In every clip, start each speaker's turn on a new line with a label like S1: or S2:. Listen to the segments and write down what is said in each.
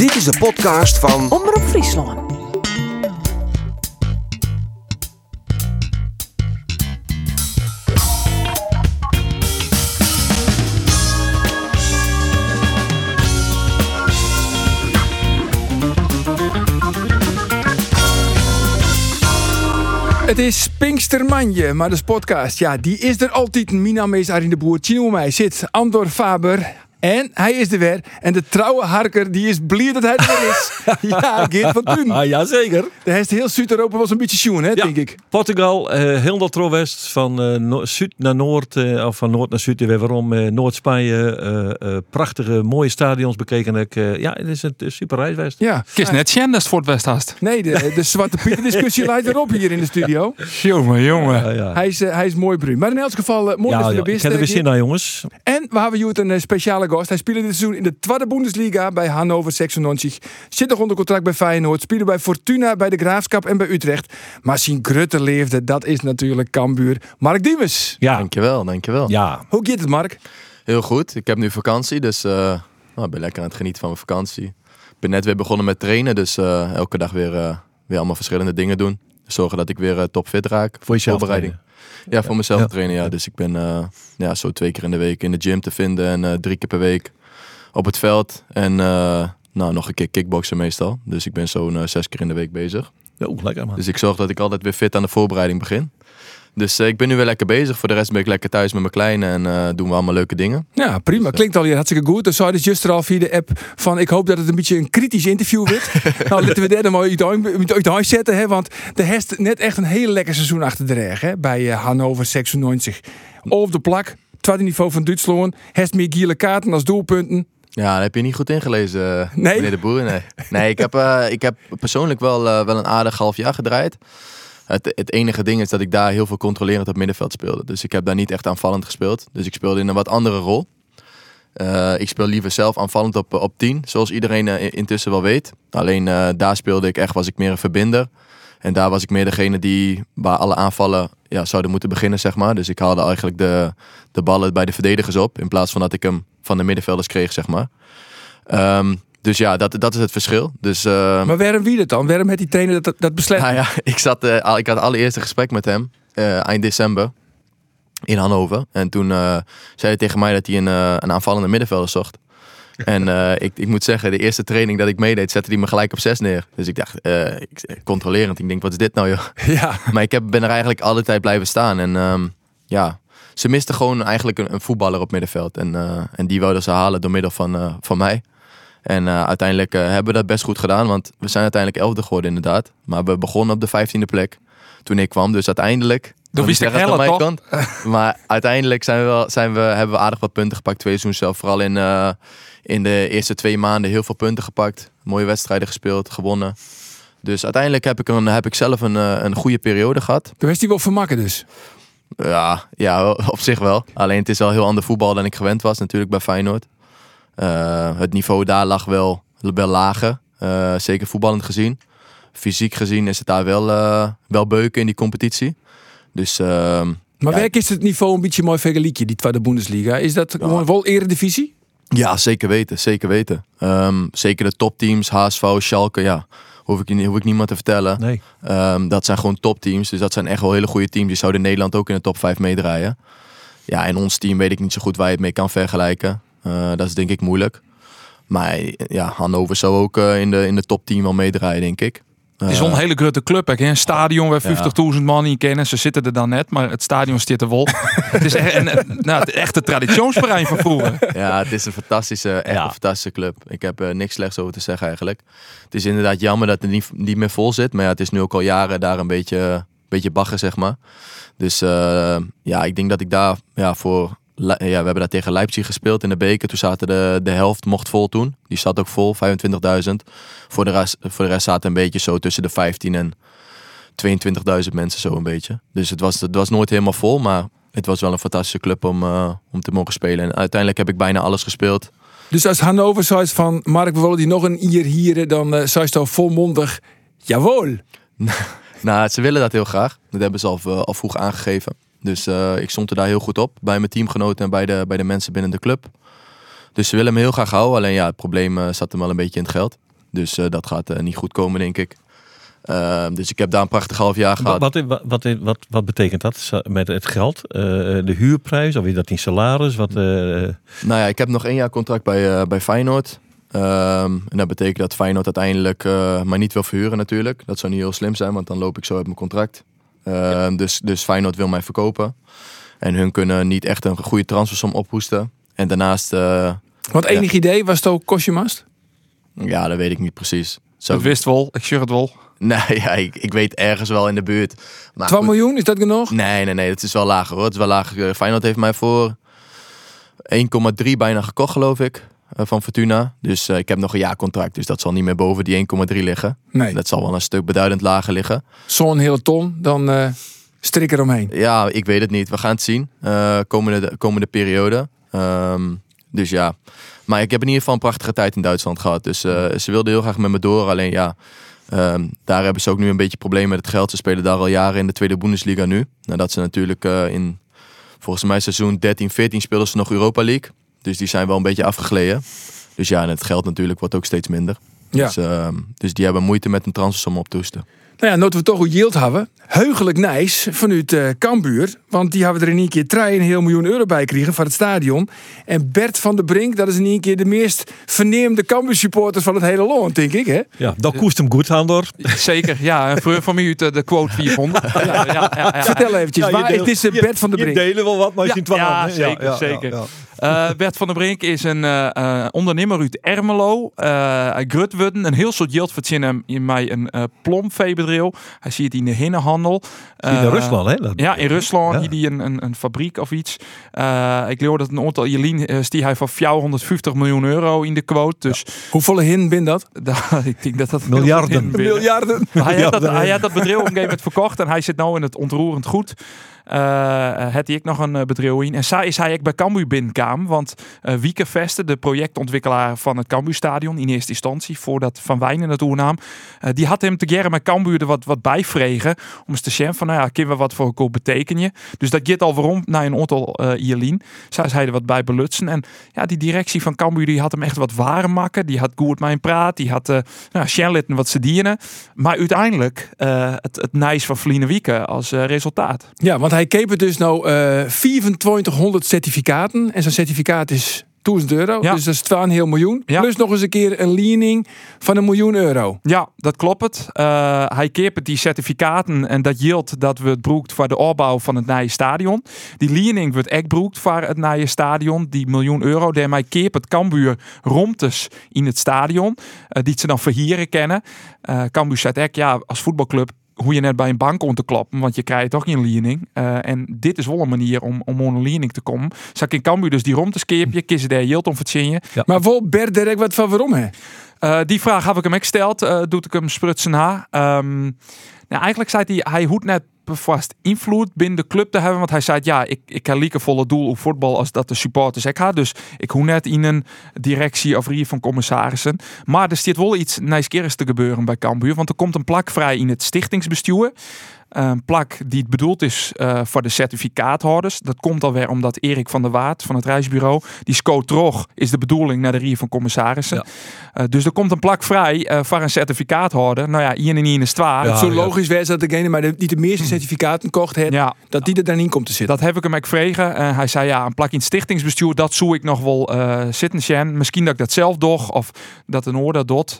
S1: Dit is de podcast van
S2: Omroep Friesland.
S3: Het is Pinkstermanje, maar de podcast, ja, die is er altijd. Mijn naam is de Boer. Tjino mij zit Andor Faber. En hij is er weer. En de trouwe harker, die is blij dat hij er weer is. ja, Geert van Toen.
S4: Ah, ja, zeker.
S3: De rest heel Zuid-Europa was een beetje schoen, hè,
S4: Ja.
S3: denk ik.
S4: Portugal, eh heel dat west van eh, no- zuid naar noord, eh, of van noord naar zuid, weer waarom. eh, Noord-Spanje, eh, eh, prachtige, mooie stadions bekeken. Ik, ja, het is een een super reis geweest.
S3: Ja.
S5: Kist net zien dat het voor het West haast.
S3: Nee, de, de Zwarte Pieter discussie leidt weer op hier in de studio.
S5: Jongen, jongen.
S4: Ja.
S3: Hij is, hij is mooi bruin. Maar in elk geval, mooi
S4: Ja,
S3: dat je
S4: ja,
S3: er
S4: ik heb er weer zin aan, jongens.
S3: En we hebben hier een speciale gast. Hij speelde dit seizoen in de tweede Bundesliga bij Hannover 96. Zit nog onder contract bij Feyenoord. Speelde bij Fortuna, bij de Graafschap en bij Utrecht. Maar zijn grutte leefde, dat is natuurlijk Cambuur. Mark Diemers.
S4: Ja,
S6: Dankjewel, dankjewel.
S4: ja.
S3: Hoe gaat het, Mark?
S6: Heel goed. Ik heb nu vakantie, dus eh, nou, ik ben lekker aan het genieten van mijn vakantie. Ik ben net weer begonnen met trainen, dus eh, elke dag weer, eh, weer allemaal verschillende dingen doen. Zorgen dat ik weer eh, topfit raak.
S4: Voor jezelf
S6: Voorbereiding. Ja, voor mezelf trainen, ja. Dus ik ben eh, ja, zo twee keer in de week in de gym te vinden en eh, drie keer per week op het veld. En eh, nou, nog een keer kickboksen meestal. Dus ik ben zo'n zes keer in de week bezig.
S4: Ja, lekker man.
S6: Dus ik zorg dat ik altijd weer fit aan de voorbereiding begin. Dus eh, ik ben nu weer lekker bezig. Voor de rest ben ik lekker thuis met mijn kleine en eh, doen we allemaal leuke dingen.
S3: Ja, prima. Klinkt al hier hartstikke goed. Dan zou dus juist er al via de app van... ik hoop dat het een beetje een kritisch interview wordt. nou, laten we daar dan maar uit- huis zetten. Hè, want de heeft net echt een heel lekker seizoen achter de rug. Hè, bij eh, Hannover 96. Op de plak. Tweede niveau van Duitsland. Heeft meer gele kaarten als doelpunten.
S6: Ja, dat heb je niet goed ingelezen, eh,
S3: Nee?
S6: meneer de Boer. Nee, nee ik, heb, eh, ik heb persoonlijk wel, eh, wel een aardig half jaar gedraaid. Het, het enige ding is dat ik daar heel veel controlerend op middenveld speelde. Dus ik heb daar niet echt aanvallend gespeeld. Dus ik speelde in een wat andere rol. Eh, ik speel liever zelf aanvallend op, op 10, zoals iedereen eh, intussen wel weet. Alleen eh, daar speelde ik echt, was ik meer een verbinder. En daar was ik meer degene die waar alle aanvallen ja, zouden moeten beginnen, zeg maar. Dus ik haalde eigenlijk de, de ballen bij de verdedigers op. In plaats van dat ik hem van de middenvelders kreeg, zeg maar. Ehm, dus ja, dat, dat is het verschil. Dus eh,
S3: Maar waarom wie dat dan? Waarom heeft die trainer dat, dat beslecht?
S6: nou ja, ik, zat, al- ik had het allereerste gesprek met hem eh, eind december in Hannover. En toen eh, zei hij tegen mij dat hij een, een aanvallende middenvelder zocht. En ik, ik moet zeggen, de eerste training dat ik meedeed, zette hij me gelijk op zes neer. Dus ik dacht, ik, controlerend. Ik denk, wat is dit nou joh?
S3: Ja.
S6: Maar ik heb, ben er eigenlijk alle tijd blijven staan. En ehm, ja, ze misten gewoon eigenlijk een, een voetballer op middenveld. En, en die wilden ze halen door middel van, van mij. En eh, uiteindelijk eh, hebben we dat best goed gedaan. Want we zijn uiteindelijk elfde geworden inderdaad. Maar we begonnen op de vijftiende plek toen ik kwam. Dus uiteindelijk...
S5: Dat wist ik
S6: van mijn kant. Maar uiteindelijk zijn we wel, zijn we, hebben we aardig wat punten gepakt. Twee seizoenen zelf. Vooral in, eh, in de eerste twee maanden heel veel punten gepakt. Mooie wedstrijden gespeeld, gewonnen. Dus uiteindelijk heb ik, een, heb ik zelf een, een goede periode gehad.
S3: Toen is hij wel vermakken dus.
S6: Ja, ja, op zich wel. Alleen het is wel heel ander voetbal dan ik gewend was natuurlijk bij Feyenoord. Eh, het niveau daar lag wel, wel lager. Eh, zeker voetballend gezien. Fysiek gezien is het daar wel, eh, wel beuken in die competitie. Dus ehm,
S3: Maar
S6: Ja.
S3: werk is het niveau een beetje mooi vergelijkje, die tweede Bundesliga? Is dat gewoon wel eredivisie?
S6: ja, zeker weten. Zeker weten. Ehm, zeker de topteams, HSV, Schalke, ja. Hoef ik, niet- hoef ik niemand te vertellen.
S4: Nee.
S6: Ehm, dat zijn gewoon topteams. Dus dat zijn echt wel hele goede teams. Die zouden Nederland ook in de top 5 meedraaien. Ja, en ons team weet ik niet zo goed waar je het mee kan vergelijken. Eh, dat is denk ik moeilijk. Maar ja, Hannover zou ook eh, in, de, in de top 10 wel meedraaien, denk ik.
S5: Het is een hele grote club. hè. Een stadion waar 50.000 man in kennen. Ze zitten er dan net, maar het stadion zit er wel. het is echt, en, en, nou, het echte traditionsverein van vroeger.
S6: Ja, het is een fantastische, echt
S4: Ja.
S6: een fantastische club. Ik heb er niks slechts over te zeggen eigenlijk. Het is inderdaad jammer dat het niet, niet meer vol zit. Maar ja, het is nu ook al jaren daar een beetje, beetje bagger, zeg maar. Dus eh, ja, ik denk dat ik daar ja, voor... Ja, we hebben daar tegen Leipzig gespeeld in de beker. Toen zaten de, de helft mocht vol toen. Die zat ook vol, 25.000. Voor de rest, voor de rest zaten een beetje zo tussen de 15 en 22.000 mensen zo een beetje. Dus het was, het was nooit helemaal vol, maar het was wel een fantastische club om, eh, om te mogen spelen. En uiteindelijk heb ik bijna alles gespeeld.
S3: Dus als Hannover zou van Mark, we willen die nog een ier hier, dan uh, zou je toch volmondig, jawohl.
S6: Nou, ze willen dat heel graag. Dat hebben ze al, eh, al vroeg aangegeven. Dus eh, ik stond er daar heel goed op. Bij mijn teamgenoten en bij de, bij de mensen binnen de club. Dus ze willen me heel graag houden. Alleen ja, het probleem eh, zat hem wel een beetje in het geld. Dus eh, dat gaat niet goed komen, denk ik. Ehm, dus ik heb daar een prachtig half jaar gehad.
S4: Wat, wat, wat, wat, wat betekent dat met het geld? De huurprijs of is dat in salaris? Wat, eh,
S6: Nou ja, ik heb nog één jaar contract bij, bij Feyenoord. Ehm, en dat betekent dat Feyenoord uiteindelijk mij niet wil verhuren natuurlijk. Dat zou niet heel slim zijn, want dan loop ik zo uit mijn contract. Ehm, dus, dus Feyenoord wil mij verkopen. En hun kunnen niet echt een goede transfersom ophoesten. En daarnaast, eh,
S3: Want enig idee was het ook Kosjemast?
S6: ja, dat weet ik niet precies. Zo,
S5: Dat wist wel, ik zeg het wel.
S6: nee, ja, ik, ik weet ergens wel in de buurt. Maar
S3: 12
S6: goed.
S3: miljoen, is dat genoeg?
S6: Nee, nee, nee, het is wel lager hoor. Het is wel lager. Eh, Feyenoord heeft mij voor 1,3 bijna gekocht, geloof ik, eh, van Fortuna. Dus eh, ik heb nog een jaarcontract, dus dat zal niet meer boven die 1,3 liggen.
S3: Nee.
S6: Dat zal wel een stuk beduidend lager liggen.
S3: Zo'n hele ton, dan eh strik eromheen.
S6: Ja, ik weet het niet. We gaan het zien. eh, komende, komende periode. Ehm, dus ja. Maar ik heb in ieder geval een prachtige tijd in Duitsland gehad. Dus eh, ze wilden heel graag met me door. Alleen ja, ehm, daar hebben ze ook nu een beetje problemen met het geld. Ze spelen daar al jaren in de tweede Bundesliga nu. Nadat ze natuurlijk eh, in, volgens mij seizoen 13, 14 speelden ze nog Europa League. Dus die zijn wel een beetje afgegleden. Dus ja, en het geld natuurlijk wordt ook steeds minder.
S3: Ja.
S6: Dus, ehm, dus die hebben moeite met een transfersom op te hoesten.
S3: Nou ja, dat we toch goed yield hebben. Heugelijk nice vanuit eh Kambuur. Want die hebben er in één keer 3,5 miljoen euro bij gekregen van het stadion. En Bert van der Brink, dat is in één keer de meest verneemde Cambuur supporter van het hele land, denk ik. Hè?
S4: ja, dat koest hem goed, Handor.
S5: Zeker, ja. Voor, voor mij uit de, de quote 400. Ja, ja, ja, ja.
S3: Vertel eventjes, waar, het is eh, Bert van der
S4: Je
S3: Brink.
S4: delen wel wat, maar je ziet wel
S5: ja, zeker, zeker. Eh, Bert van der Brink is een eh, eh, ondernemer uit Ermelo. Uh, uit Grutwudden. Een heel soort geld verdient hem in mij een uh, Hij ziet het in de hinnenhandel.
S4: In
S5: Eh,
S4: Rusland, hè? Dat-
S5: Ja, in Rusland.
S4: Ja.
S5: Hier die een, een, een fabriek of iets. Eh, ik leer dat een aantal Jelien eh, die hij van 450 miljoen euro in de quote. Dus
S3: Hoeveel hin bin dat?
S5: daar- ik denk dat dat
S4: Miljarden.
S3: Miljarden.
S5: Hij, had dat,
S4: Ja,
S5: hij had dat bedrijf op een gegeven moment verkocht en hij zit nu in het ontroerend goed. Eh had hij ik nog een eh, bedrijf. En zij is hij ook bij Cambuur binnenkwam. Want eh Wieke Veste, de projectontwikkelaar van het Cambuurstadion in eerste instantie, voordat Van Wijnen het eh die had hem te geren met Cambuur er wat, wat bijvregen. Om eens te zien van, nou ja, kunnen we wat voor elkaar betekenen. Dus dat gaat al waarom naar een aantal uh, Ierlien. Zij is hij er wat bij belutsen. En ja, die directie van Cambuur die had hem echt wat waren maken. Die had goed hem praat. Die had, uh, nou, wat ze dienen. Maar uiteindelijk uh, het, het nice van Vliene Wieke als uh, resultaat.
S3: Ja, want hij keep het dus nou uh, 2400 certificaten. En zijn certificaat is 1000 euro.
S5: Ja.
S3: Dus dat is 2,5 miljoen.
S5: Ja.
S3: Plus nog eens een keer een lening van een miljoen euro.
S5: Ja, dat klopt het. Uh, hij keert die certificaten en dat yield dat we het broekt voor de opbouw van het nieuwe stadion. Die lening wordt echt broekt voor het nieuwe stadion. Die miljoen euro, daarmee keert het Cambuur romtes in het stadion. Uh, die ze dan verhieren kennen. Uh, Cambuur zegt echt, ja, als voetbalclub hoe je net bij een bank om te klappen, want je krijgt toch geen lening. Uh, en dit is wel een manier om, om een lening te komen. Zak in Cambuur dus die rond te skeepje, kiezen daar yield om.
S3: Ja. Maar vol Bert direct wat van waarom hè?
S5: Uh, die vraag heb ik hem gesteld, uh, doet ik hem sprutsen na. Um, nou, eigenlijk zei hij, hij hoeft net vast invloed binnen de club te hebben. Want hij zei, ja, ik, ik heb liever volle doel op voetbal als dat de supporters ik ha. Dus ik hoef net in een directie of rier van commissarissen. Maar er staat wel iets nijskerigs te gebeuren bij Cambuur. Want er komt een plak vrij in het stichtingsbestuur. Een plak die bedoeld is uh, voor de certificaathouders. Dat komt alweer omdat Erik van der Waard van het reisbureau, die scoot terug, is de bedoeling naar de rier van commissarissen. Ja. Uh, dus er komt een plak vrij uh, voor een certificaathouder. Nou ja, hier en hier is het waar.
S3: Ja, zo logisch ja. dat degene maar de, die de meeste certificaten kocht heeft,
S5: ja.
S3: dat die er dan in komt te zitten.
S5: Dat heb ik hem ook vregen. Uh, hij zei ja, een plak in het stichtingsbestuur, dat zoek ik nog wel uh, zitten. Sjen. Misschien dat ik dat zelf doch of dat een oor dat doet.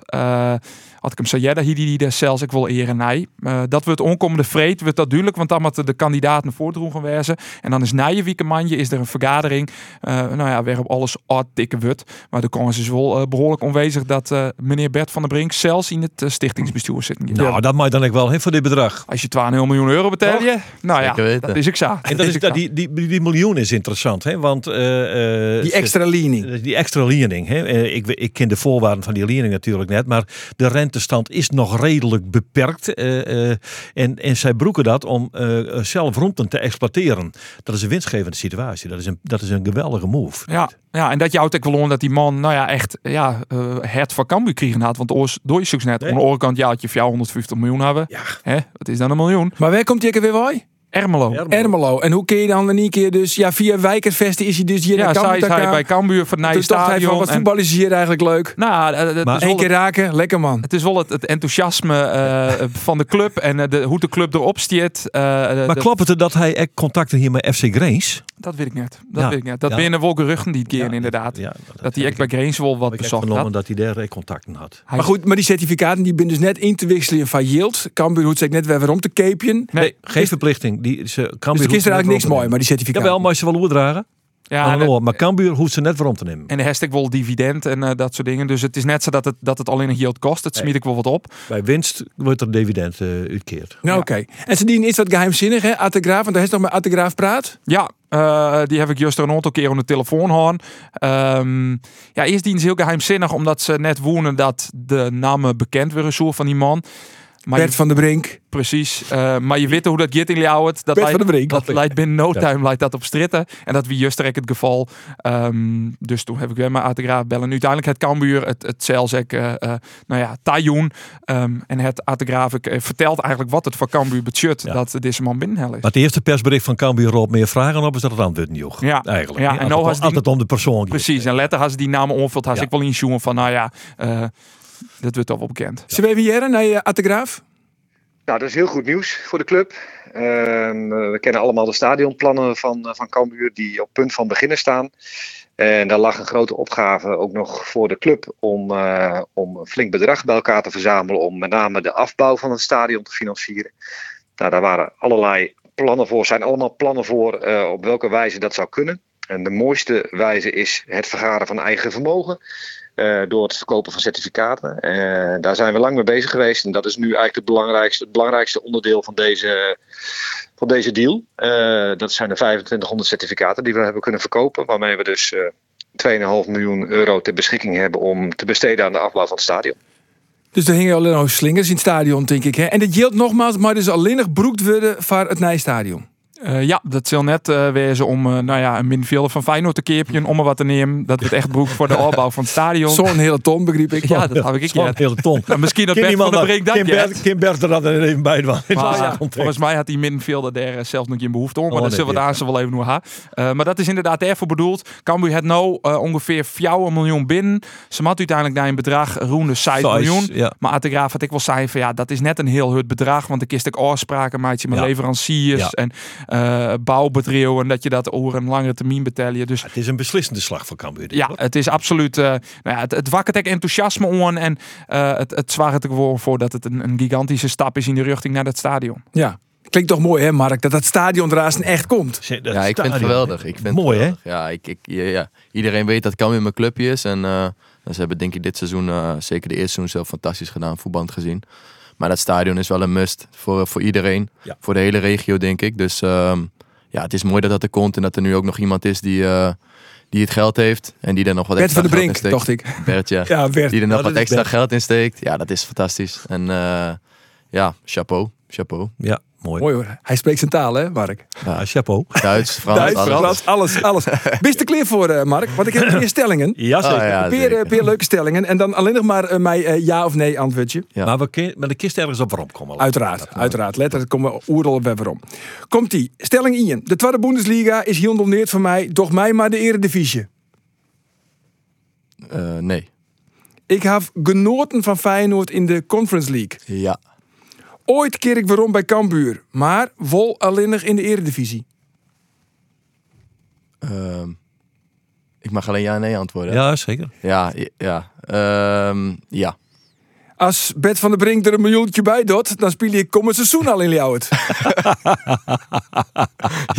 S5: Had ik hem zei, hier die daar zelfs ik wil eren nee. Uh, dat wordt onkomende vreed, wordt dat duidelijk, want dan moeten de kandidaten voordroegen wezen. En dan is na je weekendmanje is er een vergadering, uh, nou ja, waarop alles dikke wordt. Maar de kans is wel uh, behoorlijk onwezig dat uh, meneer Bert van der Brink zelfs in het stichtingsbestuur zit.
S4: Nou, ja. dat mag dan ik wel hè, voor dit bedrag.
S5: Als je 2,5 miljoen euro betaal je, nou ja,
S6: weten.
S5: dat is ik zo.
S4: En dat is, dat, die, die, die miljoen is interessant, hè? want...
S3: die extra lening.
S4: Die extra lening. Hè? ik, ik ken de voorwaarden van die lening natuurlijk net, maar de rentestand is nog redelijk beperkt. Uh, uh, en, en zij broeken dat om uh, zelf rondten te exploiteren. Dat is een winstgevende situatie. Dat is een, dat is een geweldige move.
S5: Ja, ja en dat jouw ook wel dat die man nou ja, echt ja, het van Cambuur kregen had. Want oors, door je zoekt net. Nee. Aan de andere kant ja, had je 450 miljoen hebben.
S3: Ja.
S5: Hè? Wat is dan een miljoen?
S3: Maar waar komt die weer bij?
S5: Ermelo.
S3: Ermelo. En hoe kun je dan in één keer dus... Ja, via Wijkervesten is hij dus hier
S5: Ja,
S3: naar
S5: zij is
S3: Kampen.
S5: hij bij Cambuur voor het nieuwe
S3: Dus dacht hij van, wat voetbal is hier eigenlijk leuk.
S5: Nou, eh, het
S4: Maar
S3: keer raken, lekker man.
S5: Het is wel het, het enthousiasme eh, van de club en eh, de, hoe de club erop stiert. eh,
S4: Maar klopt het dat hij echt contacten hier met FC Grains?
S5: Dat weet ik niet. Dat
S4: Ja.
S5: weet ik niet. Dat
S4: Ja.
S5: binnen geruchten die het keer
S4: Ja,
S5: inderdaad.
S4: Ja,
S5: dat hij echt bij Greens wel wat bezocht had.
S4: dat hij daar contacten had.
S5: Hij-
S3: Maar goed, maar die certificaten die ben dus net in te wisselen van yield. Cambuur hoeft zich net weer weer om te keepjen.
S5: Nee,
S4: Geen verplichting. Die, ze, Cambuur
S3: Dus er er
S4: net
S3: eigenlijk niks
S4: waarom
S3: mooi, maar die certificaten.
S4: Jawel, maar ze wel oerdragen.
S5: Ja, en,
S4: maar Cambuur hoeft ze net waarom te nemen.
S5: en de hashtag wel dividend en eh, dat soort dingen. Dus het is net zo dat het, dat het alleen een yield kost. Het
S4: Nee.
S5: smiet ik wel wat op.
S4: Bij winst wordt er dividend eh uitkeerd.
S3: Nou,
S5: Ja.
S3: oké. En ze dienen iets wat geheimzinnig, hè? Attegraaf, want daar is nog met Attegraaf praat.
S5: Ja, eh, die heb ik juist een aantal keer op de telefoon gehad. Ehm, ja, eerst dienen ze heel geheimzinnig, omdat ze net wonen dat de namen bekend worden zo van die man. Maar
S3: Bert
S5: je-
S3: van der Brink.
S5: Precies. Eh, maar je weet hoe dat gaat in Ljouwert. Dat
S3: Bert van der Brink.
S5: dat leidt binnen no time leidt dat op stritten. En dat wie juist het geval. Ehm, dus toen heb ik weer maar Ategraaf bellen. Uiteindelijk het Cambuur, het, het Celzek, eh eh, nou ja, Tajoen. Ehm, en het eh, vertelt eigenlijk wat het voor Cambuur budget
S4: Ja.
S5: dat deze man binnenhel is.
S4: Maar het eerste persbericht van Cambuur op meer vragen op is dat het antwoord niet joeg.
S5: Ja.
S4: Eigenlijk.
S5: Ja, en nou die-
S4: als het om de persoon.
S5: Precies. En letter had ze die namen onvuld. Had
S4: Ja.
S5: ik wel inzoomen van, nou ja, eh dat wordt toch wel bekend.
S3: Ze we even jaren naar je Attegraaf?
S1: Nou, dat is heel goed nieuws voor de club. Ehm, eh, we kennen allemaal de stadionplannen van, eh, van Cambuur die op punt van beginnen staan. En daar lag een grote opgave ook nog voor de club om, eh, om een flink bedrag bij elkaar te verzamelen om met name de afbouw van het stadion te financieren. Nou, daar waren allerlei plannen voor, zijn allemaal plannen voor eh, op welke wijze dat zou kunnen. En de mooiste wijze is het vergaren van eigen vermogen. Eh, door het verkopen van certificaten. Eh, daar zijn we lang mee bezig geweest. En dat is nu eigenlijk het belangrijkste, het belangrijkste onderdeel van deze, van deze deal. Eh, dat zijn de 2500 certificaten die we hebben kunnen verkopen. Waarmee we dus eh 2,5 miljoen euro ter beschikking hebben om te besteden aan de afbouw van het stadion.
S3: Dus er hingen alleen nog slingers in het stadion, denk ik. Hè? En dat geldt nogmaals, maar dus alleen nog broekt worden voor het Nijstadion.
S5: Eh, ja, dat zal net eh wezen om eh, nou ja, een middenvelder van Feyenoord te keerpje om er wat te nemen. Dat wordt echt broek voor de opbouw van het stadion.
S3: Zo'n hele ton, begreep ik.
S5: Ja, dat heb ik
S4: Zo'n
S5: niet.
S4: hele ton.
S5: Nou, misschien dat
S4: Kim
S5: Bert van
S4: dat-
S5: Brink dat
S4: Kim. Bert- Kim Bert er dan even bij.
S5: Maar
S4: Ja,
S5: volgens mij had die middenvelder daar zelfs nog geen behoefte om. Maar
S4: Oh,
S5: dat
S4: nee,
S5: zullen we daar zo wel even nog hebben. Eh, maar dat is inderdaad ervoor bedoeld. Cambuur het nou eh, ongeveer 4 miljoen binnen. Ze had uiteindelijk naar een bedrag rond de 6
S4: Size,
S5: miljoen.
S4: Ja.
S5: Maar Ategraaf had ik wel zei van ja, dat is net een heel hut bedrag. Want ik kist ik afspraken maatje met
S4: Ja.
S5: leveranciers
S4: Ja.
S5: en eh bouwbedrijven. En dat je dat over een langere termijn betalen. Dus
S4: Het is een beslissende slag voor Cambuur.
S5: ja,
S4: hoor.
S5: het is absoluut. eh, nou ja, het, het wakkert enthousiasme aan. En eh, het, het zwaart er gewoon voor dat het een, een gigantische stap is in de richting naar dat stadion.
S3: Ja. Klinkt toch mooi, hè, Mark? Dat dat stadion eraan echt komt.
S6: Ja, ik vind het geweldig. Ik vind het
S4: Mooi, hè?
S6: Ja, ik, ik, ja, ja. Iedereen weet dat Cambuur mijn clubje is. En eh, ze hebben denk ik dit seizoen, eh, zeker de eerste seizoen zelf fantastisch gedaan, voetband gezien. Maar dat stadion is wel een must voor, voor iedereen.
S4: Ja.
S6: Voor de hele regio, denk ik. Dus ehm, ja, het is mooi dat dat er komt. En dat er nu ook nog iemand is die, eh, die het geld heeft. En die er nog wat
S3: Bert van
S6: extra
S3: der
S6: geld
S3: Brink,
S6: in steekt.
S3: dacht ik.
S6: Bert, ja.
S3: Ja, Bert.
S6: Die er nog
S4: dat
S6: wat extra
S4: Bert.
S6: geld in steekt. Ja, dat is fantastisch. En eh, ja, chapeau. Chapeau.
S4: Ja, mooi.
S3: Mooi hoor. Hij spreekt zijn taal, hè, Mark?
S4: Ja, chapeau.
S6: Duits, Frans,
S3: Duits,
S6: alles.
S3: Frans, alles, alles. Bist er klaar voor, eh, Mark? Want ik heb weer stellingen.
S4: Ja, zeker.
S6: Ah, ja, zeker.
S3: eh, peer leuke stellingen. En dan alleen nog maar eh, mij eh, ja of nee antwoordje.
S6: Ja.
S4: Maar we kun- met de kist ergens op waarom komen.
S3: Uiteraard, uiteraard. Letter, het komen oerol op waarom. Komt ie. Stelling 1. De tweede Bundesliga is heel doneerd voor mij. Doch mij maar de eredivisie.
S6: Eh, nee.
S3: Ik heb genoten van Feyenoord in de Conference League.
S6: Ja.
S3: Ooit keer ik waarom bij Cambuur. Maar vol alleen nog in de eredivisie.
S6: Ehm, ik mag alleen ja en nee antwoorden.
S4: Ja, zeker.
S6: Ja, ja. Ja. Ehm, ja.
S3: Als Bert van der Brink er een miljoentje bij doet, dan speel ik komend seizoen al in Ljouwert.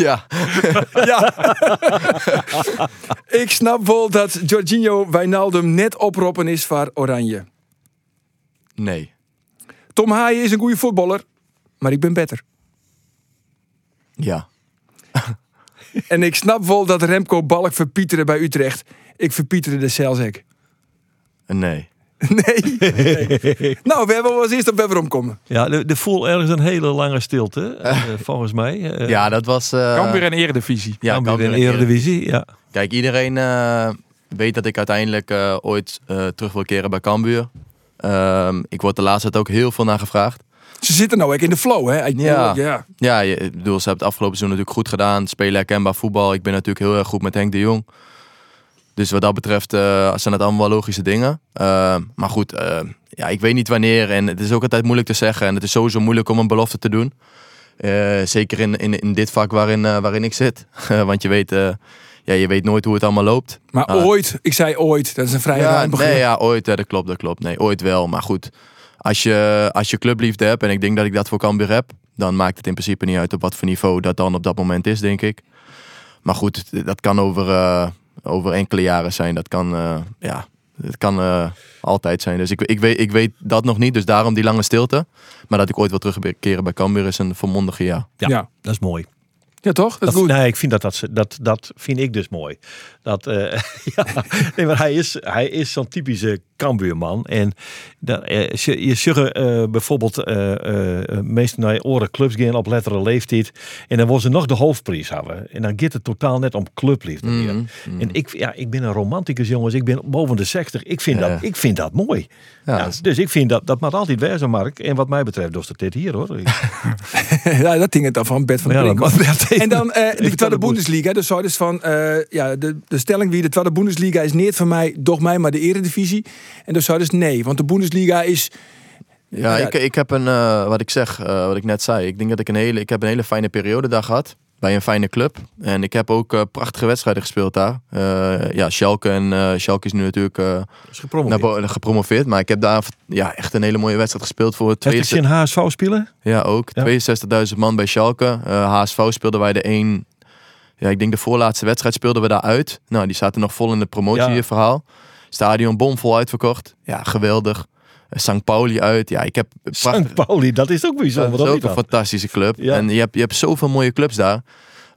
S6: ja.
S3: ja. ik snap wel dat Jorginho Wijnaldum net oproepen is voor Oranje.
S6: Nee.
S3: Tom Haaien is een goede voetballer, maar ik ben beter.
S6: Ja.
S3: En ik snap wel dat Remco Balk verpieteren bij Utrecht. Ik verpieterde de Celzek.
S6: Nee.
S3: Nee. nee. Nou, we hebben wel eens eerst op Weberom komen.
S4: Ja, er er voelt ergens een hele lange stilte, eh, volgens mij. Eh,
S6: Ja, dat was... eh
S5: Cambuur en Eredivisie.
S6: ja,
S4: in
S6: en
S4: de Eredivisie, ja.
S6: Kijk, iedereen eh, weet dat ik uiteindelijk eh, ooit eh, terug wil keren bij Cambuur. Ehm, ik word de laatste tijd ook heel veel naar gevraagd.
S3: Ze zitten nou ook in de flow, hè? Ik
S6: Ja.
S3: bedoel, ja.
S6: Ja, je, ik bedoel, ze hebben het afgelopen seizoen natuurlijk goed gedaan. Spelen herkenbaar voetbal. Ik ben natuurlijk heel erg goed met Henk de Jong. Dus wat dat betreft eh, zijn het allemaal wel logische dingen. Eh, maar goed, eh, ja, ik weet niet wanneer. En het is ook altijd moeilijk te zeggen. En het is sowieso moeilijk om een belofte te doen. Eh, zeker in, in, in dit vak waarin, eh, waarin ik zit. Want je weet, ja, je weet nooit hoe het allemaal loopt.
S3: Maar
S6: Ah.
S3: ooit, ik zei ooit, dat is een vrij
S6: Ja,
S3: ruim begrip.
S6: nee, ja, ooit. Ja, dat klopt, dat klopt. Nee, ooit wel. Maar goed, als je, als je clubliefde hebt, en ik denk dat ik dat voor Cambuur heb, dan maakt het in principe niet uit op wat voor niveau dat dan op dat moment is, denk ik. Maar goed, dat kan over, eh, over enkele jaren zijn. Dat kan, eh, ja, het kan eh, altijd zijn. Dus ik, ik, weet, ik weet dat nog niet, dus daarom die lange stilte. Maar dat ik ooit wil terugkeren bij Cambuur is een volmondige ja.
S4: Ja.
S3: Ja.
S4: Dat is mooi.
S3: Ja, toch? Dat is
S4: Dat,
S3: goed.
S4: nee, ik vind dat, dat, ze- dat, dat vind ik dus mooi. Dat, eh, ja, nee, maar hij is, hij is zo'n typische Cambuurman. En dat, eh, je, je eh, bijvoorbeeld eh eh meestal naar oren clubs gaan op lettere leeftijd. En dan was ze nog de hoofdprijs hebben. En dan gaat het totaal net om clubliefde.
S6: Mhm, mhm.
S4: En ik, ja, ik ben een romanticus, jongens. Ik ben boven de 60. Ik vind,
S6: Ja.
S4: dat, ik vind dat mooi.
S6: Ja,
S4: Ja, dus ik vind dat, dat moet altijd wezen, Mark. En wat mij betreft, dus dat dit hier hoor.
S3: ja, dat ding het dan van Bert van
S4: Ja, mag-
S3: En dan eh, de
S4: Tweede
S3: Bundesliga. Dus zo dus van, eh, ja, de, de stelling wie de tweede Bundesliga is niet van mij, doch mij maar de eredivisie. En dus zo dus nee, want de Bundesliga is...
S6: Ja,
S3: Ja.
S6: Ik, ik heb een, eh, wat ik zeg, eh, wat ik net zei. Ik denk dat ik een hele, ik heb een hele fijne periode daar gehad. Bij een fijne club. En ik heb ook eh, prachtige wedstrijden gespeeld daar. Eh, ja, Schalke en eh, Schalke is nu natuurlijk
S4: is gepromoveerd.
S6: gepromoveerd. Maar ik heb daar ja, echt een hele mooie wedstrijd gespeeld voor
S4: hij
S6: 62,
S4: zijn HSV spelen?
S6: ja, ook.
S4: Ja.
S6: 62.000 man bij Schalke. HSV speelden wij de één... Ja, ik denk de voorlaatste wedstrijd speelden we daar uit. Nou, die zaten nog vol in het promotieverhaal. Stadion bomvol uitverkocht. Ja, geweldig. St. Pauli uit. Ja, ik heb prachtig-
S4: St. Pauli, dat is ook bijzonder.
S6: dat is ook een fantastische club.
S4: Ja.
S6: En je hebt, je hebt zoveel mooie clubs daar.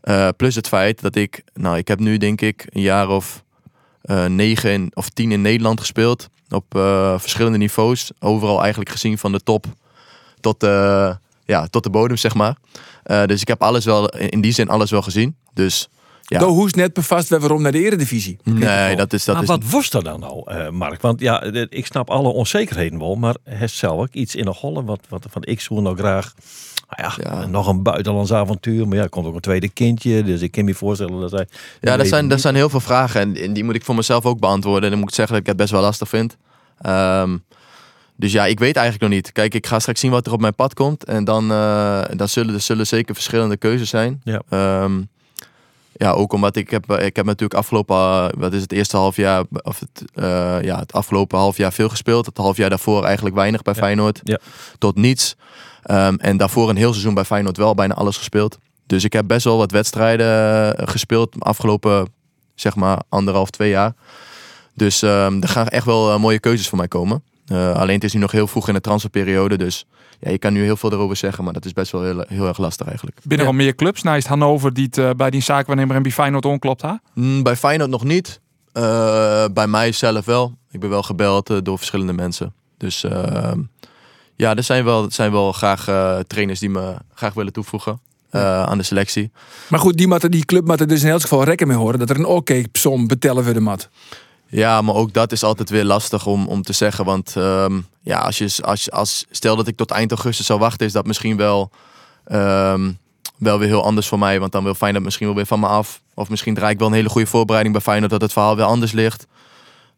S6: Eh, plus het feit dat ik, nou, ik heb nu denk ik een jaar of eh, negen in- of tien in Nederland gespeeld. Op eh, verschillende niveaus. Overal eigenlijk gezien van de top tot, de ja, tot de bodem, zeg maar. Dus ik heb alles wel, in die zin alles wel gezien. Dus ja.
S3: Hoe is net bevast we waarom naar de eredivisie?
S6: nee, dat is... Dat
S4: maar
S6: is
S4: wat was er dan nou, eh, Mark? Want ja, de- ik snap alle onzekerheden wel, maar het zelf ook iets in de Holland wat, wat van ik zou nou graag. nou ja,
S6: Ja.
S4: nog een buitenlands avontuur. Maar ja, er komt ook een tweede kindje. Dus ik kan me voorstellen dat hij.
S6: Ja, er
S4: weet
S6: zijn,
S4: niet.
S6: er zijn heel veel vragen en, en die moet ik voor mezelf ook beantwoorden. En dan moet ik zeggen dat ik het best wel lastig vind. Ehm, dus ja, ik weet eigenlijk nog niet. Kijk, ik ga straks zien wat er op mijn pad komt. En dan, eh, dan zullen er zullen zeker verschillende keuzes zijn.
S4: Ja.
S6: Ehm, ja, ook omdat ik heb, ik heb natuurlijk afgelopen, eh, wat is het eerste half jaar, of het, eh, ja, het afgelopen half jaar veel gespeeld. Het half jaar daarvoor eigenlijk weinig bij
S4: Ja.
S6: Feyenoord.
S4: Ja.
S6: Tot niets. Ehm, en daarvoor een heel seizoen bij Feyenoord wel bijna alles gespeeld. Dus ik heb best wel wat wedstrijden eh, gespeeld de afgelopen, zeg maar, anderhalf, twee jaar. Dus ehm, er gaan echt wel eh, mooie keuzes voor mij komen. Eh, alleen het is nu nog heel vroeg in de transferperiode, dus ja, je kan nu heel veel erover zeggen, maar dat is best wel heel, heel erg lastig eigenlijk.
S5: Binnen
S3: Ja.
S5: al meer clubs. Naast Hannover die het eh, bij die zaakwaarnemer en bij Feyenoord onklopt. Hè?
S6: Mm, bij Feyenoord nog niet. Eh, bij mij zelf wel. Ik ben wel gebeld eh, door verschillende mensen. Dus ehm, ja, er zijn wel, er zijn wel graag eh, trainers die me graag willen toevoegen eh, aan de selectie.
S3: Maar goed, die, matten, die club moet er dus in elk geval rekken mee horen dat er een oké-som betellen voor de mat.
S6: Ja, maar ook dat is altijd weer lastig om, om te zeggen. Want ehm, ja, als je, als, als, stel dat ik tot eind augustus zou wachten, is dat misschien wel, ehm, wel weer heel anders voor mij. Want dan wil Feyenoord misschien wel weer van me af. Of misschien draai ik wel een hele goede voorbereiding bij Feyenoord dat het verhaal weer anders ligt.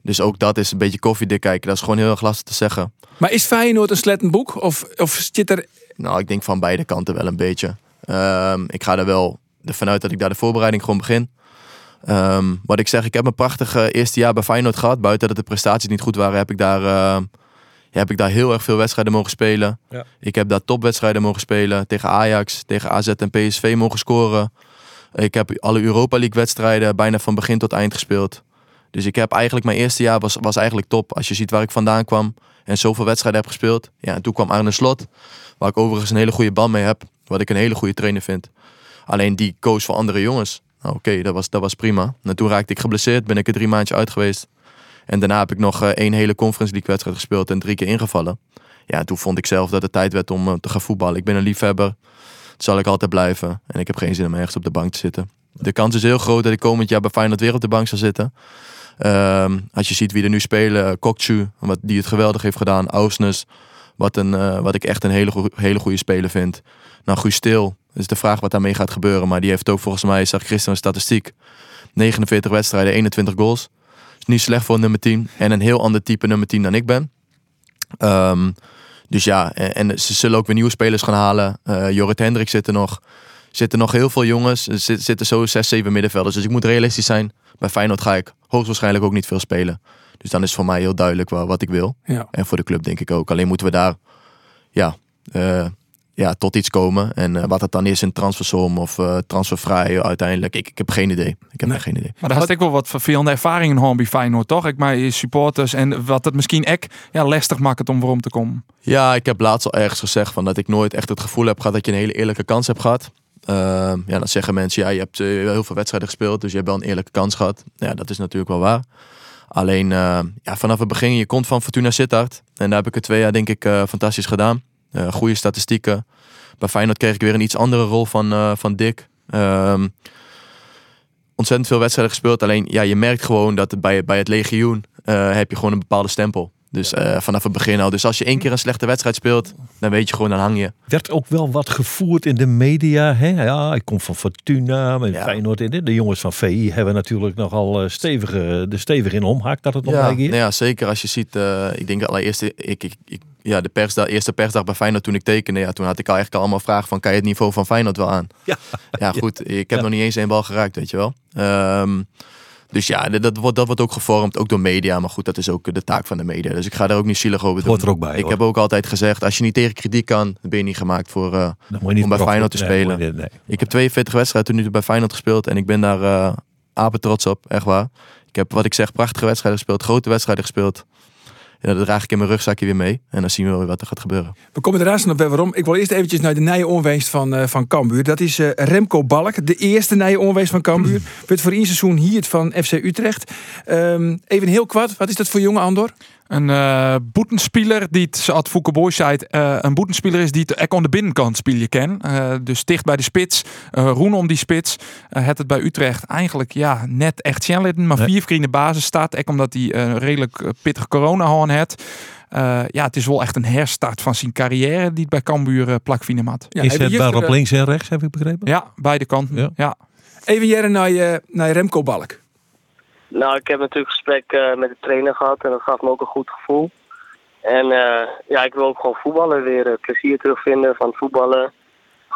S6: Dus ook dat is een beetje koffiedik kijken. Dat is gewoon heel erg lastig te zeggen.
S3: Maar is Feyenoord een slettenboek? Of, of zit er...
S6: Nou, ik denk van beide kanten wel een beetje. Ehm, ik ga er wel ervan uit dat ik daar de voorbereiding gewoon begin. Ehm, wat ik zeg, ik heb een prachtig eerste jaar bij Feyenoord gehad. Buiten dat de prestaties niet goed waren, heb ik daar, eh, heb ik daar heel erg veel wedstrijden mogen spelen.
S4: Ja.
S6: Ik heb daar topwedstrijden mogen spelen. Tegen Ajax, tegen AZ en PSV mogen scoren. Ik heb alle Europa League wedstrijden bijna van begin tot eind gespeeld. Dus ik heb eigenlijk, mijn eerste jaar was, was eigenlijk top. Als je ziet waar ik vandaan kwam en zoveel wedstrijden heb gespeeld. Ja, en toen kwam Arne Slot, waar ik overigens een hele goede band mee heb. Wat ik een hele goede trainer vind. Alleen die koos voor andere jongens. Nou, Oké, dat, was, dat was prima. En toen raakte ik geblesseerd, ben ik er drie maandjes uit geweest. En daarna heb ik nog eh, één hele Conference League wedstrijd gespeeld en drie keer ingevallen. Ja, toen vond ik zelf dat het tijd werd om eh, te gaan voetballen. Ik ben een liefhebber. Dat zal ik altijd blijven. En ik heb geen zin om ergens op de bank te zitten. De kans is heel groot dat ik komend jaar bij Feyenoord weer op de bank zal zitten. Ehm, als je ziet wie er nu spelen, Kokchu, wat die het geweldig heeft gedaan, Ausnes, wat, een, eh, wat ik echt een hele, hele goede speler vind. Nou, Guus is de vraag wat daarmee gaat gebeuren. Maar die heeft ook volgens mij, zag ik gisteren een statistiek. 49 wedstrijden, 21 goals. Is niet slecht voor een nummer 10. En een heel ander type nummer 10 dan ik ben. Ehm, dus ja, en, en ze zullen ook weer nieuwe spelers gaan halen. Eh Jorrit Hendrik zit er nog. zitten nog heel veel jongens. Er zit- zitten zo 6, 7 middenvelders. Dus ik moet realistisch zijn. Bij Feyenoord ga ik hoogstwaarschijnlijk ook niet veel spelen. Dus dan is voor mij heel duidelijk wa- wat ik wil.
S3: Ja.
S6: En voor de club denk ik ook. Alleen moeten we daar ja, eh, ja, tot iets komen. En eh, wat het dan is in transfersom of eh, transfervrij uiteindelijk. Ik, ik heb geen idee. Ik heb
S3: Nee.
S6: echt geen idee.
S5: Maar daar had ik wel wat vervelende ervaringen gehad bij Feyenoord, toch? Ik mijn supporters en wat het misschien ek ja, lastig maakt om waarom te komen.
S6: Ja, ik heb laatst al ergens gezegd van dat ik nooit echt het gevoel heb gehad dat je een hele eerlijke kans hebt gehad. Ehm, ja, dan zeggen mensen, ja, je hebt eh, heel veel wedstrijden gespeeld, dus je hebt wel een eerlijke kans gehad. Ja, dat is natuurlijk wel waar. Alleen eh, ja, vanaf het begin, je komt van Fortuna Sittard. En daar heb ik het twee jaar denk ik fantastisch gedaan. Eh goede statistieken. Bij Feyenoord kreeg ik weer een iets andere rol van, eh, van Dick. Ehm, ontzettend veel wedstrijden gespeeld. Alleen ja, je merkt gewoon dat het bij, bij het legioen eh, heb je gewoon een bepaalde stempel. Dus vanaf het begin al. Dus als je één keer een slechte wedstrijd speelt, dan weet je gewoon, dan hang je.
S4: werd ook wel wat gevoerd in de media. Hè? Ja, ik kom van Fortuna, met
S6: Ja.
S4: Feyenoord. in. De jongens van VI hebben natuurlijk nogal stevige, de stevig in omhaak dat het nog
S6: Ja, nou ja, zeker als je ziet, ik denk allereerst, ik, ik, ik, ja, de persdag, eerste persdag bij Feyenoord toen ik tekende, ja, toen had ik al eigenlijk allemaal vragen van, kan je het niveau van Feyenoord wel aan?
S4: Ja.
S6: Ja, goed, ik heb
S4: Ja.
S6: nog niet eens één bal geraakt, weet je wel. Ehm, dus ja, dat, dat, wordt, dat wordt ook gevormd, ook door media, maar goed, dat is ook de taak van de media. Dus ik ga daar ook niet zielig over doen.
S4: Hoort er ook bij,
S6: Ik
S4: hoor.
S6: heb ook altijd gezegd, als je niet tegen kritiek kan, ben je niet gemaakt voor... eh,
S4: niet
S6: om bij Feyenoord te spelen.
S4: nee.
S6: ik heb 42 wedstrijden tot nu toe bij Feyenoord gespeeld en ik ben daar eh apen trots op, echt waar. Ik heb, wat ik zeg, prachtige wedstrijden gespeeld, grote wedstrijden gespeeld. Ja, dat draag ik in mijn rugzakje weer mee. En dan zien we wel weer wat er gaat gebeuren.
S3: We komen er nog bij waarom. Ik wil eerst eventjes naar de nije onweest van, eh van Cambuur. Dat is eh, Remco Balk, de eerste nije onweest van Cambuur. Werd voor één seizoen hier van FC Utrecht. Ehm, even heel kwart, wat is dat voor jonge Andor?
S5: Een eh boetenspeler die het, zoals Fouke Boy zei, eh, een boetenspeler is die het ook aan de binnenkant spelen kan. Eh, dus dicht bij de spits, eh roen om die spits. Eh het het bij Utrecht eigenlijk ja, net echt Sjenlitten, maar
S4: Nee.
S5: vier de basis staat. Ook omdat hij redelijk pittig corona had. Het. Eh, ja, het is wel echt een herstart van zijn carrière die het bij Cambuur uh, plakvinden had.
S3: Ja,
S4: is het
S3: Jister,
S4: maar op
S3: eh,
S4: links en rechts, heb ik begrepen?
S5: Ja, beide kanten.
S4: Ja.
S5: Ja.
S3: Even jaren naar, je, naar Remco Balk.
S2: Nou, ik heb natuurlijk gesprek eh, met de trainer gehad en dat gaf me ook een goed gevoel. En eh, ja, ik wil ook gewoon voetballen weer, eh, plezier terugvinden van voetballen.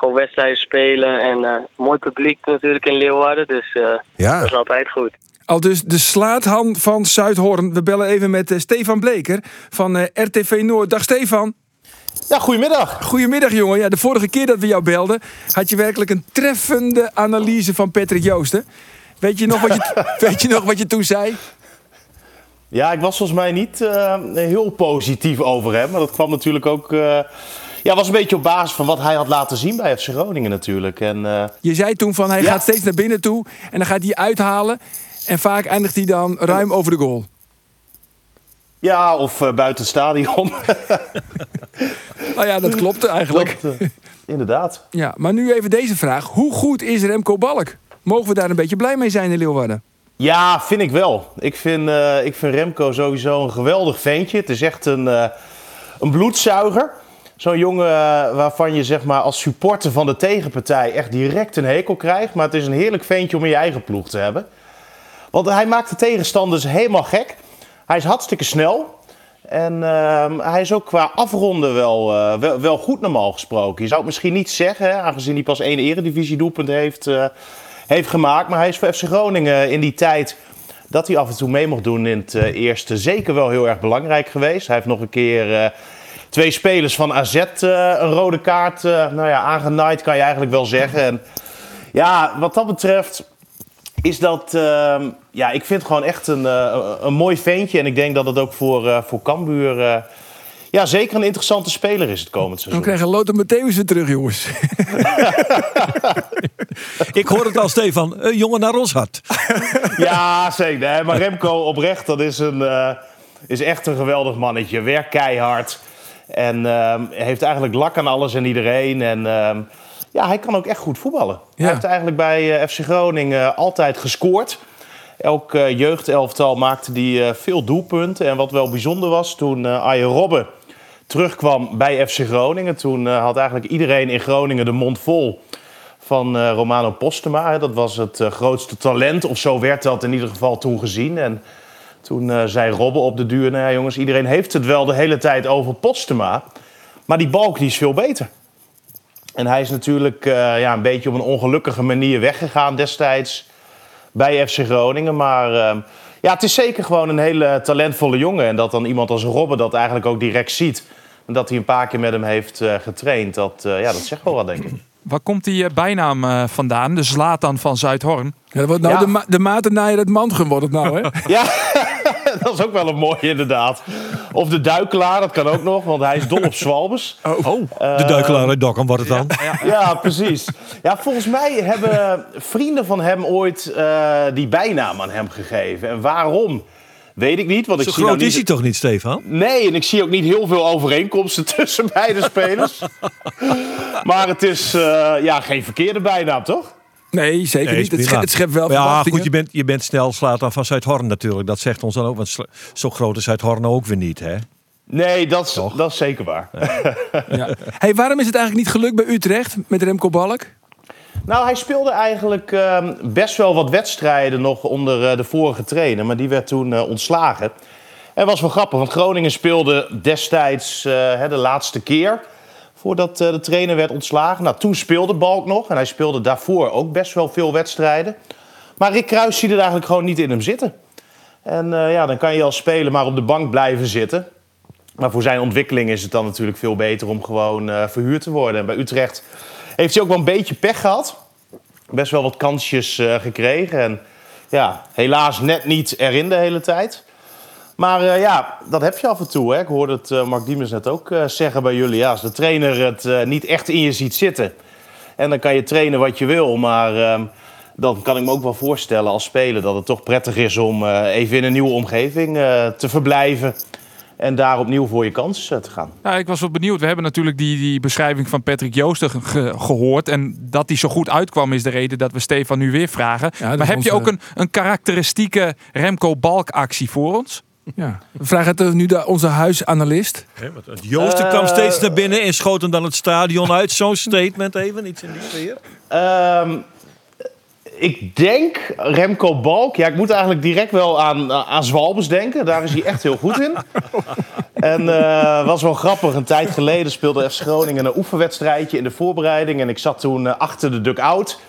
S2: Gewoon wedstrijden spelen en eh, mooi publiek natuurlijk in Leeuwarden, dus eh, dat is altijd goed.
S3: Al dus de slaathan van Zuidhoorn. We bellen even met Stefan Bleker van eh, RTV Noord. Dag Stefan.
S7: Ja, goedemiddag.
S3: Goedemiddag jongen. Ja, de vorige keer dat we jou belden had je werkelijk een treffende analyse van Patrick Joosten. Weet je nog wat je, weet je, nog wat je toen zei?
S7: Ja, ik was volgens mij niet eh, heel positief over hem. Maar dat kwam natuurlijk ook... eh, ja, was een beetje op basis van wat hij had laten zien bij FC Groningen natuurlijk. En eh,
S3: Je zei toen van hij
S7: Ja.
S3: gaat steeds naar binnen toe en dan gaat hij uithalen. En vaak eindigt hij dan ruim over de goal.
S7: ja, of buiten het stadion.
S3: Nou ja, dat klopte eigenlijk.
S7: Dat, inderdaad.
S3: Ja, maar nu even deze vraag. Hoe goed is Remco Balk? Mogen we daar een beetje blij mee zijn in Leeuwarden?
S7: Ja, vind ik wel. Ik vind, eh, ik vind Remco sowieso een geweldig ventje. Het is echt een, eh, een bloedzuiger. Zo'n jongen eh, waarvan je zeg maar, als supporter van de tegenpartij echt direct een hekel krijgt. Maar het is een heerlijk ventje om in je eigen ploeg te hebben. Want hij maakt de tegenstanders helemaal gek. Hij is hartstikke snel. En ehm, hij is ook qua afronden wel, wel, wel goed normaal gesproken. Je zou het misschien niet zeggen, aangezien hij pas één eredivisie doelpunt heeft, heeft gemaakt. Maar hij is voor FC Groningen in die tijd dat hij af en toe mee mocht doen in het eh, eerste zeker wel heel erg belangrijk geweest. Hij heeft nog een keer eh, twee spelers van AZ eh, een rode kaart nou ja, aangenaaid, kan je eigenlijk wel zeggen. En ja, wat dat betreft is dat... ehm, ja, ik vind gewoon echt een, een mooi ventje. En ik denk dat het ook voor, voor Cambuur... ja, zeker een interessante speler is het komend
S3: Dan
S7: seizoen.
S3: krijgen Lothar Matthäus weer terug, jongens.
S4: Ik hoor het al, Stefan. Een jongen naar ons hart.
S7: Ja, zeker. Nee, maar Remco oprecht, dat is, een, eh, is echt een geweldig mannetje. Werkt keihard. En ehm, heeft eigenlijk lak aan alles en iedereen. En ehm, ja, hij kan ook echt goed voetballen.
S3: Ja.
S7: Hij heeft eigenlijk bij eh, FC Groningen altijd gescoord. Elk eh, jeugdelftal maakte die eh, veel doelpunten. En wat wel bijzonder was, toen eh Arjen Robben terugkwam bij FC Groningen. Toen eh, had eigenlijk iedereen in Groningen de mond vol van eh, Romano Postema. Dat was het eh, grootste talent, of zo werd dat in ieder geval toen gezien. En toen zei Robbe op de duur, nou ja jongens, iedereen heeft het wel de hele tijd over Postema. Maar die balk is veel beter. En hij is natuurlijk ja, een beetje op een ongelukkige manier weggegaan destijds bij FC Groningen. Maar eh, ja, het is zeker gewoon een hele talentvolle jongen. En dat dan iemand als Robben dat eigenlijk ook direct ziet. En dat hij een paar keer met hem heeft eh, getraind. Dat, eh, ja, dat zegt wel wat, denk ik.
S5: Waar komt die eh, bijnaam eh, vandaan? De Zlatan van Zuidhorn.
S3: Ja, dat wordt nou
S7: Ja.
S3: de, ma de Mantrum wordt het nou, hè?
S7: Ja, dat is ook wel een mooie inderdaad. Of de duikelaar, dat kan ook nog. Want hij is dol op zwalbes.
S4: Oh, de duikelaar uit Dokkum wordt het dan.
S7: Ja, precies. Ja, volgens mij hebben vrienden van hem ooit eh, die bijnaam aan hem gegeven. En waarom? Weet ik niet. Want ik
S4: Zo
S7: zie nou
S4: groot is hij
S7: niet...
S4: toch niet, Stefan?
S7: Nee, en ik zie ook niet heel veel overeenkomsten tussen beide spelers. maar het is eh, ja, geen verkeerde bijnaam, toch?
S3: Nee, zeker
S4: Nee,
S3: niet. Het
S4: prima.
S3: schept, het schept wel
S4: Ja, goed, je bent, je bent snel slaat dan van Zuidhorn natuurlijk. Dat zegt ons dan ook, want zo groot is Zuidhorn ook weer niet, hè?
S7: Nee, dat is, dat is zeker waar.
S3: Ja. Hey, waarom is het eigenlijk niet gelukt bij Utrecht met Remco Balk?
S7: Nou, hij speelde eigenlijk ehm, best wel wat wedstrijden nog onder eh, de vorige trainer. Maar die werd toen eh, ontslagen. En was wel grappig, want Groningen speelde destijds eh, de laatste keer... voordat de trainer werd ontslagen. Nou, toen speelde Balk nog. En hij speelde daarvoor ook best wel veel wedstrijden. Maar Rick Kruis ziet het eigenlijk gewoon niet in hem zitten. En ja, dan kan je als speler maar op de bank blijven zitten. Maar voor zijn ontwikkeling is het dan natuurlijk veel beter om gewoon verhuurd te worden. En bij Utrecht heeft hij ook wel een beetje pech gehad. Best wel wat kansjes eh, gekregen. En ja, helaas net niet erin de hele tijd. Maar eh, ja, dat heb je af en toe. Hè. Ik hoorde het eh, Mark Diemers net ook zeggen bij jullie. Ja, als de trainer het niet echt in je ziet zitten... en dan kan je trainen wat je wil, maar... ehm, dan kan ik me ook wel voorstellen als speler dat het toch prettig is om even in een nieuwe omgeving te verblijven. En daar opnieuw voor je kans eh, te gaan.
S5: Ja, ik was wel benieuwd. We hebben natuurlijk die, die beschrijving van Patrick Joosten ge- gehoord. En dat die zo goed uitkwam is de reden dat we Stefan nu weer vragen. maar heb je ook een, een karakteristieke Remco Balk actie voor ons?
S3: Ja. We vragen het eh, nu de, onze huisanalist.
S4: Joosten
S7: Eh,
S4: kwam steeds naar binnen en schoot hem dan het stadion uit. Zo'n statement even, iets in die sfeer.
S7: Ehm, ik denk Remco Balk. Ja, ik moet eigenlijk direct wel aan, aan Zwalbes denken. Daar is hij echt heel goed in. En eh was wel grappig. Een tijd geleden speelde FC Groningen een oefenwedstrijdje in de voorbereiding. En ik zat toen eh, achter de dugout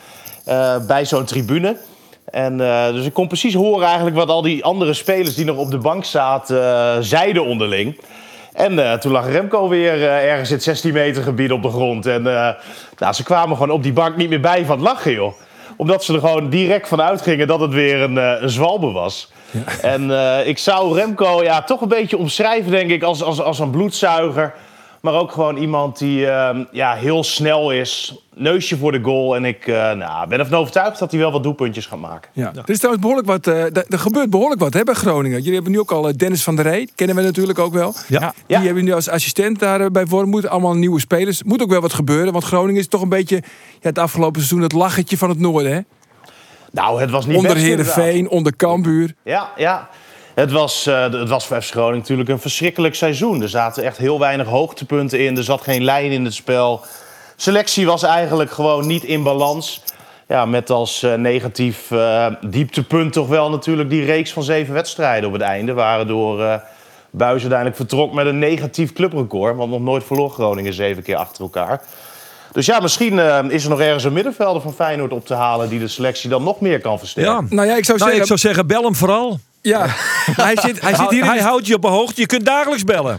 S7: eh bij zo'n tribune. En, dus ik kon precies horen eigenlijk wat al die andere spelers die nog op de bank zaten zeiden onderling. En toen lag Remco weer ergens in het 16 meter gebied op de grond. En eh, nou, ze kwamen gewoon op die bank niet meer bij van het lachen, joh. Omdat ze er gewoon direct van uitgingen dat het weer een, eh, een zwalbe was. En eh, ik zou Remco ja, toch een beetje omschrijven, denk ik, als, als, als een bloedzuiger. Maar ook gewoon iemand die eh, ja, heel snel is. Neusje voor de goal. En ik eh, nou, ben ervan overtuigd dat hij wel wat doelpuntjes gaat maken.
S3: Ja. Er is trouwens behoorlijk wat. eh, er gebeurt behoorlijk wat hè, bij Groningen. Jullie hebben nu ook al eh, Dennis van der Rey. Kennen we natuurlijk ook wel.
S4: Ja.
S3: Die hebben nu als assistent daar bij Wormoed. Allemaal nieuwe spelers. Moet ook wel wat gebeuren. Want Groningen is toch een beetje ja, het afgelopen seizoen het lachertje van het noorden. Hè?
S7: Nou, het was niet
S3: Onder
S7: best.
S3: Heerenveen, onder Cambuur.
S7: Ja, ja. Het was, eh, het was voor FC Groningen natuurlijk een verschrikkelijk seizoen. Er zaten echt heel weinig hoogtepunten in. Er zat geen lijn in het spel. Selectie was eigenlijk gewoon niet in balans. Ja, met als eh, negatief eh, dieptepunt toch wel natuurlijk die reeks van zeven wedstrijden op het einde. Waardoor eh Buis uiteindelijk vertrok met een negatief clubrecord. Want nog nooit verloor Groningen zeven keer achter elkaar. Dus ja, misschien eh, is er nog ergens een middenvelder van Feyenoord op te halen... die de selectie dan nog meer kan versterken.
S4: Ja.
S3: Nou ja, ik zou
S4: Nou,
S3: zeggen.
S4: ik zou zeggen, bel hem vooral.
S3: Ja, hij zit, hij zit hier in
S4: Hij houdt je op de hoogte. Je kunt dagelijks bellen.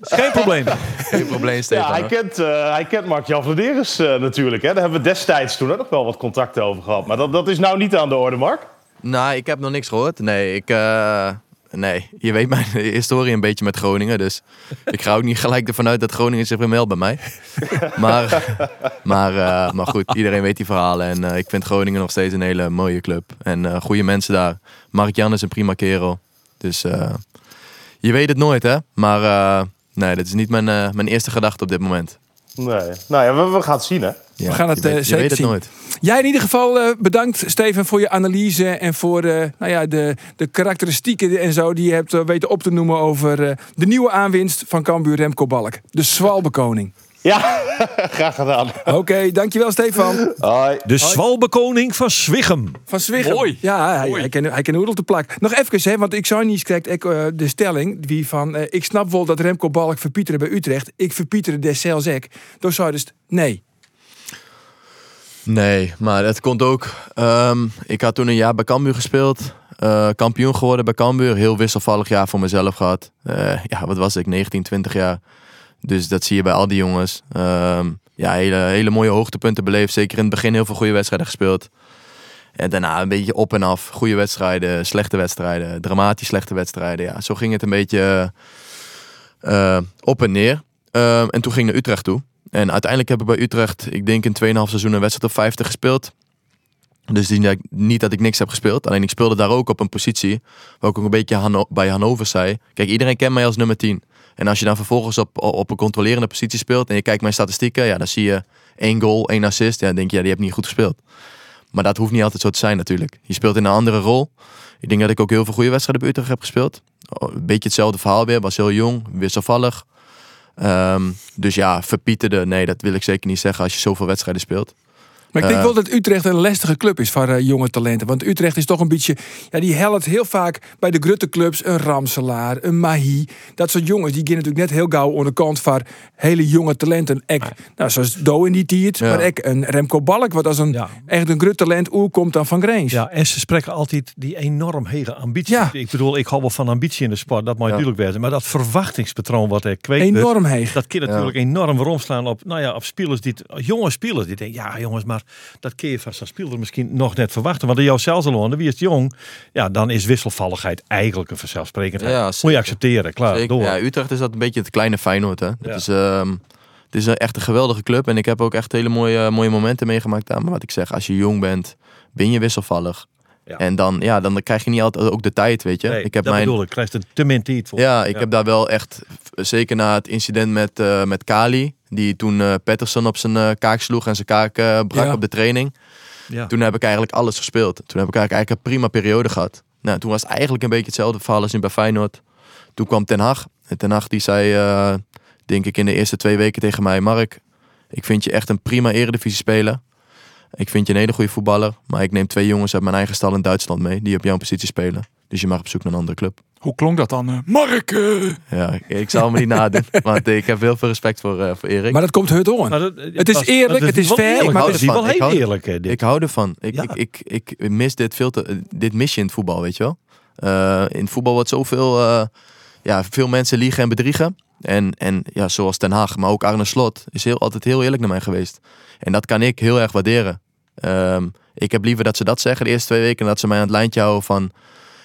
S4: Is geen probleem.
S6: Geen probleem, Stefan.
S7: Ja, hij
S6: hoor.
S7: kent, eh, hij kent Vladeris eh, natuurlijk. Hè? Daar hebben we destijds toen ook nog wel wat contacten over gehad. Maar dat, dat is nou niet aan de orde, Mark.
S6: Nou, ik heb nog niks gehoord. Nee, ik... eh, nee, je weet mijn historie een beetje met Groningen. Dus ik ga ook niet gelijk ervan uit dat Groningen zich weer meldt bij mij. Maar, maar, eh, maar goed, iedereen weet die verhalen. En eh, ik vind Groningen nog steeds een hele mooie club. En eh goede mensen daar. Mark-Jan is een prima kerel. Dus je weet het nooit, hè. Maar nee, dat is niet mijn, mijn eerste gedachte op dit moment.
S7: Nee. Nou ja, we, we gaan het zien, hè?
S6: Ja,
S3: gaan het,
S6: je weet,
S3: eh,
S6: je
S3: zeker
S6: weet het
S3: zien.
S6: nooit.
S3: Jij in ieder geval eh, bedankt, Steven, voor je analyse en voor eh, nou ja, de, de karakteristieken en zo die je hebt weten op te noemen over eh, de nieuwe aanwinst van Cambuur Remco Balk. De Zwalbekoning.
S7: Ja, graag gedaan.
S3: Oké, dankjewel Stefan.
S7: Hoi.
S4: De Zwalbekoning van Zwichum.
S3: Van Zwichum.
S5: Mooi.
S3: Ja, hij, hij, kan, hij kan oedel te plak. Nog even, hè, want ik zou niet krijgt ik, eh, de stelling wie van... eh, ik snap wel dat Remco Balk verpieteren bij Utrecht. Ik verpieteren deszelfs ek. Toen zou dus nee.
S6: Nee, maar het komt ook. ehm, ik had toen een jaar bij Cambuur gespeeld. eh, kampioen geworden bij Cambuur. Heel wisselvallig jaar voor mezelf gehad. Eh, ja, wat was ik? 19, 20 jaar. Dus dat zie je bij al die jongens. Ehm, ja, hele, hele mooie hoogtepunten beleefd. Zeker in het begin heel veel goede wedstrijden gespeeld. En daarna een beetje op en af. Goede wedstrijden, slechte wedstrijden. Dramatisch slechte wedstrijden. Ja, zo ging het een beetje eh, op en neer. Ehm, en toen ging ik naar Utrecht toe. En uiteindelijk heb ik bij Utrecht, ik denk in 2,5 seizoen een wedstrijd op 50 gespeeld. Dus niet dat ik niks heb gespeeld. Alleen ik speelde daar ook op een positie. Waar ik ook een beetje bij Hannover zei. Kijk, iedereen kent mij als nummer 10. En als je dan vervolgens op, op een controlerende positie speelt. En je kijkt mijn statistieken. Ja, dan zie je één goal, één assist. Ja, dan denk je, ja, die heb niet goed gespeeld. Maar dat hoeft niet altijd zo te zijn natuurlijk. Je speelt in een andere rol. Ik denk dat ik ook heel veel goede wedstrijden bij Utrecht heb gespeeld. Een beetje hetzelfde verhaal weer. Was heel jong, wisselvallig. Ehm, dus ja, verpieterde. Nee, dat wil ik zeker niet zeggen als je zoveel wedstrijden speelt.
S3: Maar ik denk
S6: Eh.
S3: wel dat Utrecht een lastige club is voor eh, jonge talenten. Want Utrecht is toch een beetje... Ja, die helpt heel vaak bij de Grutte clubs. Een Ramselaar, een Mahi. Dat soort jongens, die gaan natuurlijk net heel gauw onderkant van hele jonge talenten. Ek, nou, zoals Do in die tijd.
S6: Ja.
S3: Maar ek, een Remco Balk, wat als een
S4: Ja.
S3: echt een Grut talent komt dan van Greens.
S4: Ja, en ze spreken altijd die enorm hege ambitie.
S3: Ja.
S4: Ik bedoel, ik hou wel van ambitie in de sport, dat moet
S6: Ja.
S4: natuurlijk wezen. Maar dat verwachtingspatroon wat er kweekt
S3: Enorm heeg.
S4: dat kan natuurlijk enorm romslaan op, nou ja, op spelers die, jonge spelers die denken, ja jongens, maar dat kun je van zo'n speler misschien nog net verwachten. Want in jouw zelfsalon, wie is jong, ja, dan is wisselvalligheid eigenlijk een vanzelfsprekendheid.
S6: Ja,
S4: Moet je accepteren, klaar,
S6: Zeker.
S4: door.
S6: Ja, Utrecht is dat een beetje het kleine Feyenoord. Hè?
S4: Ja.
S6: Het, is, ehm, het is een- echt een geweldige club. En ik heb ook echt hele mooie, mooie momenten meegemaakt daar. Maar wat ik zeg, als je jong bent, ben je wisselvallig.
S4: Ja.
S6: En dan, ja, dan krijg je niet altijd ook de tijd, weet je.
S4: Nee,
S6: ik heb
S4: dat
S6: mijn,
S4: bedoel ik, krijgt er te min tijd voor.
S6: ja, ik
S4: Ja.
S6: heb daar wel echt, zeker na het incident met, eh, met Kali, die toen eh Patterson op zijn eh, kaak sloeg en zijn kaak eh, brak
S3: Ja.
S6: op de training.
S4: Ja.
S6: Toen heb ik eigenlijk alles gespeeld. Toen heb ik eigenlijk, eigenlijk een prima periode gehad. Nou, toen was het eigenlijk een beetje hetzelfde verhaal als nu bij Feyenoord. Toen kwam Ten Hag. En Ten Hag die zei, denk ik in de eerste twee weken tegen mij... Mark, ik vind je echt een prima eredivisie speler. Ik vind je een hele goede voetballer. Maar ik neem twee jongens uit mijn eigen stal in Duitsland mee... die op jouw positie spelen. Dus je mag op zoek naar een andere club.
S5: Hoe klonk dat dan? eh? Mark! eh?
S6: Ja, ik, ik zal me niet nadoen. Want ik heb heel veel respect voor, eh, voor Erik.
S3: Maar dat komt het.
S4: Maar dat-
S3: Het is eerlijk, het is fair,
S4: eerlijk,
S3: maar
S4: het
S6: het
S4: is
S6: is
S4: wel
S6: van- ik
S4: heel
S6: hou-
S4: eerlijk.
S6: Ik hou ervan. Ik,
S4: Ja.
S6: ik, ik, ik mis dit veel te. Dit mis je in het voetbal, weet je wel. Eh, in het voetbal wordt zoveel. eh, ja, veel mensen liegen en bedriegen. En, en ja, zoals Ten Haag, maar ook Arne Slot is heel, altijd heel eerlijk naar mij geweest. En dat kan ik heel erg waarderen. Ehm, ik heb liever dat ze dat zeggen de eerste twee weken. En dat ze mij aan het lijntje houden van.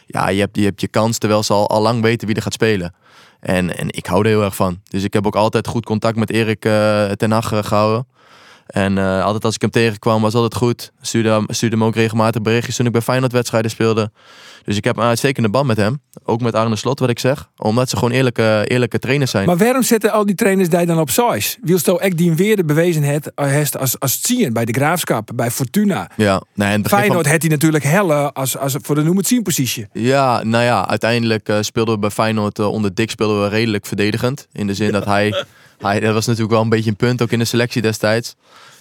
S6: Ja, je hebt, je hebt je kans terwijl ze al, al lang weten wie er gaat spelen. En, en ik hou er heel erg van. Dus ik heb ook altijd goed contact met Erik eh Ten Hag eh, gehouden. En eh, altijd als ik hem tegenkwam was altijd goed. Stuurde, stuurde hem ook regelmatig berichtjes toen ik bij Feyenoord wedstrijden speelde. Dus ik heb een uitstekende band met hem. Ook met Arne Slot, wat ik zeg. Omdat ze gewoon eerlijke, eerlijke trainers zijn.
S3: Maar waarom zetten al die trainers die dan op size? Wilst ook die weer de bewezen het heeft als, als zien bij de Graafschap, bij Fortuna.
S6: ja, nee, van-
S3: Feyenoord had hij natuurlijk helle als, als voor de noem het zien positie.
S6: Ja, nou ja, uiteindelijk eh, speelden we bij Feyenoord eh, onder Dick speelden we redelijk verdedigend. In de zin dat hij, hij, dat was natuurlijk wel een beetje een punt ook in de selectie destijds.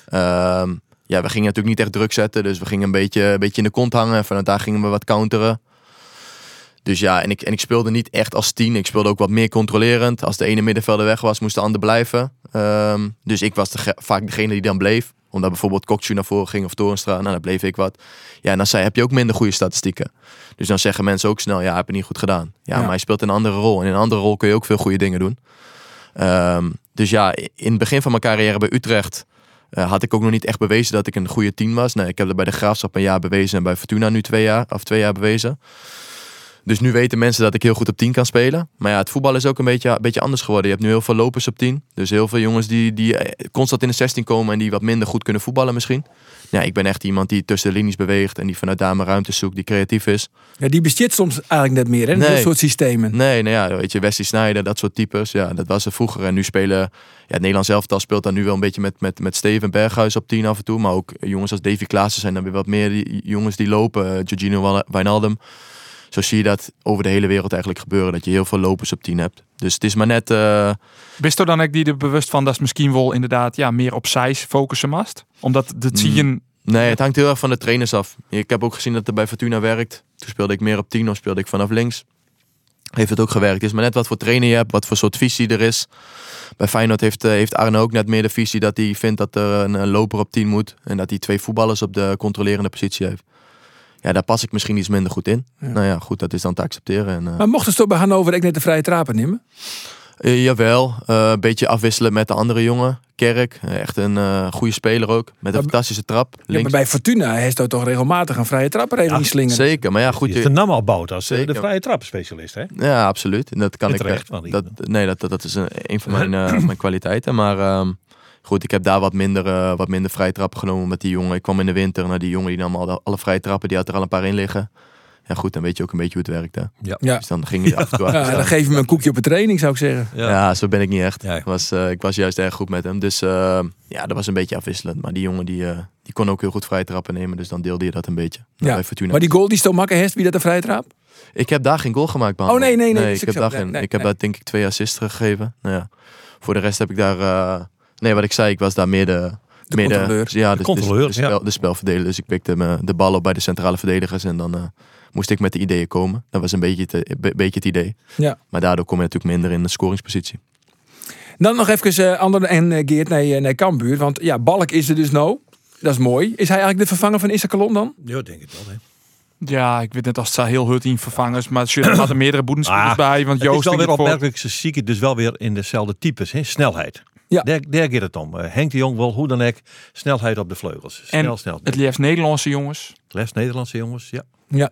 S6: Ehm, ja, we gingen natuurlijk niet echt druk zetten, dus we gingen een beetje, een beetje in de kont hangen. En vanuit daar gingen we wat counteren. Dus ja, en ik, en ik speelde niet echt als tien. Ik speelde ook wat meer controlerend. Als de ene middenvelder weg was, moest de ander blijven. Ehm, dus ik was de, vaak degene die dan bleef. Omdat bijvoorbeeld Kokju naar voren ging of Torenstra. Nou, dan bleef ik wat. Ja, en dan zei, heb je ook minder goede statistieken. Dus dan zeggen mensen ook snel, ja, heb je niet goed gedaan. Ja,
S3: Ja.
S6: maar hij speelt een andere rol. En in een andere rol kun je ook veel goede dingen doen. Ehm, dus ja, in het begin van mijn carrière bij Utrecht... eh, had ik ook nog niet echt bewezen dat ik een goede team was. Nee, ik heb dat bij de Graafschap een jaar bewezen... en bij Fortuna nu twee jaar, of twee jaar bewezen. Dus nu weten mensen dat ik heel goed op 10 kan spelen. Maar ja, het voetbal is ook een beetje, een beetje anders geworden. Je hebt nu heel veel lopers op 10. Dus heel veel jongens die, die eh, constant in de 16 komen en die wat minder goed kunnen voetballen misschien. Ja, ik ben echt iemand die tussen de linies beweegt en die vanuit daar mijn ruimte zoekt, die creatief is.
S3: Ja, die besteedt soms eigenlijk net meer, hè?
S6: Nee.
S3: Dat soort systemen.
S6: Nee, nou ja, weet je, Wesley Sneijder, dat soort types. Ja, dat was er vroeger. En nu spelen, ja, het Nederlands elftal speelt dan nu wel een beetje met, met, met Steven Berghuis op 10 af en toe. Maar ook jongens als Davy Klaassen zijn dan weer wat meer die jongens die lopen. Uh, Jorginho Wijnaldum. Zo zie je dat over de hele wereld eigenlijk gebeuren. Dat je heel veel lopers op 10 hebt. Dus het is maar net... Uh...
S5: Bist er dan ook die er bewust van dat is misschien wel inderdaad ja, meer op size focussen mast? Omdat dat zie je...
S6: Nee, het hangt heel erg van de trainers af. Ik heb ook gezien dat het bij Fortuna werkt. Toen speelde ik meer op 10 of speelde ik vanaf links. Heeft het ook gewerkt. Het is maar net wat voor trainer je hebt, wat voor soort visie er is. Bij Feyenoord heeft, heeft Arne ook net meer de visie dat hij vindt dat er een, een loper op 10 moet. En dat hij twee voetballers op de controlerende positie heeft. Ja, daar pas ik misschien iets minder goed in.
S3: Ja.
S6: Nou ja, goed, dat is dan te accepteren. En, uh,
S3: Maar mochten ze toch bij Hannover ook net de vrije trapen nemen?
S6: uh, jawel, uh, een beetje afwisselen met de andere jongen. Kerk, echt een uh, goede speler ook. Met een
S3: Ja,
S6: fantastische trap.
S3: Ja,
S6: Links.
S3: maar bij Fortuna heeft hij toch regelmatig een vrije trapper even niet slingeren.
S6: Zeker, maar ja, goed.
S4: Je de naam al bouwt als eh, de
S6: Zeker.
S4: vrije trappenspecialist, hè?
S6: Ja, absoluut. En dat kan
S4: En
S6: ik
S4: terecht,
S6: dat,
S4: ik-
S6: Nee, dat, dat, dat is een, een van mijn, eh, mijn kwaliteiten. Maar ehm, goed, ik heb daar wat minder, eh, wat minder vrije trappen genomen met die jongen. Ik kwam in de winter naar die jongen die nam al de- alle vrije trappen. Die had er al een paar in liggen. Ja goed, dan weet je ook een beetje hoe het werkt. Hè?
S3: Ja.
S6: Dus dan ging je er af en toe achter
S3: Ja, dan geef je me een koekje op een training, zou ik zeggen.
S6: Ja. zo ben ik niet echt.
S4: Ja.
S6: Ik, was, eh, ik was juist erg goed met hem. Dus eh, ja, dat was een beetje afwisselend. Maar die jongen die, eh, die kon ook heel goed vrije trappen nemen. Dus dan deelde je dat een beetje.
S3: Ja.
S6: Bij Fortuna.
S3: Maar die goal die Stomakke heeft, wie dat een vrije trap?
S6: Ik heb daar geen goal gemaakt. behalve.
S3: Oh, nee, nee, nee, is
S6: ik heb daar
S3: Nee,
S6: geen.
S3: nee,
S6: ik heb
S3: nee.
S6: daar denk ik twee assists gegeven. Nou ja. Voor de rest heb ik daar. Nee, wat ik zei, ik was daar meer de.
S3: De
S6: meer
S3: controleur.
S6: ja, de,
S4: controleur,
S6: de, de, spel, de spelverdeler. Dus ik pikte me de bal op bij de centrale verdedigers. En dan eh, moest ik met de ideeën komen. Dat was een beetje het, eh, be- beetje het idee.
S3: Ja.
S6: Maar daardoor kom je natuurlijk minder in de scoringspositie.
S3: Dan nog even uh, Ander en eh, Geert naar, naar Cambuur. Want ja, Balk is er dus nou. Dat is mooi. Is hij eigenlijk de vervanger van Issa Kalon dan?
S4: Ja, denk ik wel, hè.
S5: Ja, ik weet net als het heel hut in vervangers, maar er hadden meerdere boedenspelers
S4: Ah,
S5: bij. Want
S4: Het is
S5: Joost
S4: wel weer opmerkelijk, ze zieken dus wel weer in dezelfde types, hè? snelheid.
S3: Ja.
S4: Daar, daar gaat het om. Eh, Henk de Jong wil hoe dan ook snelheid op de vleugels. Snel,
S5: En
S4: snel.
S5: het liefst Nederlandse jongens.
S4: Les Nederlandse jongens, ja.
S3: Ja.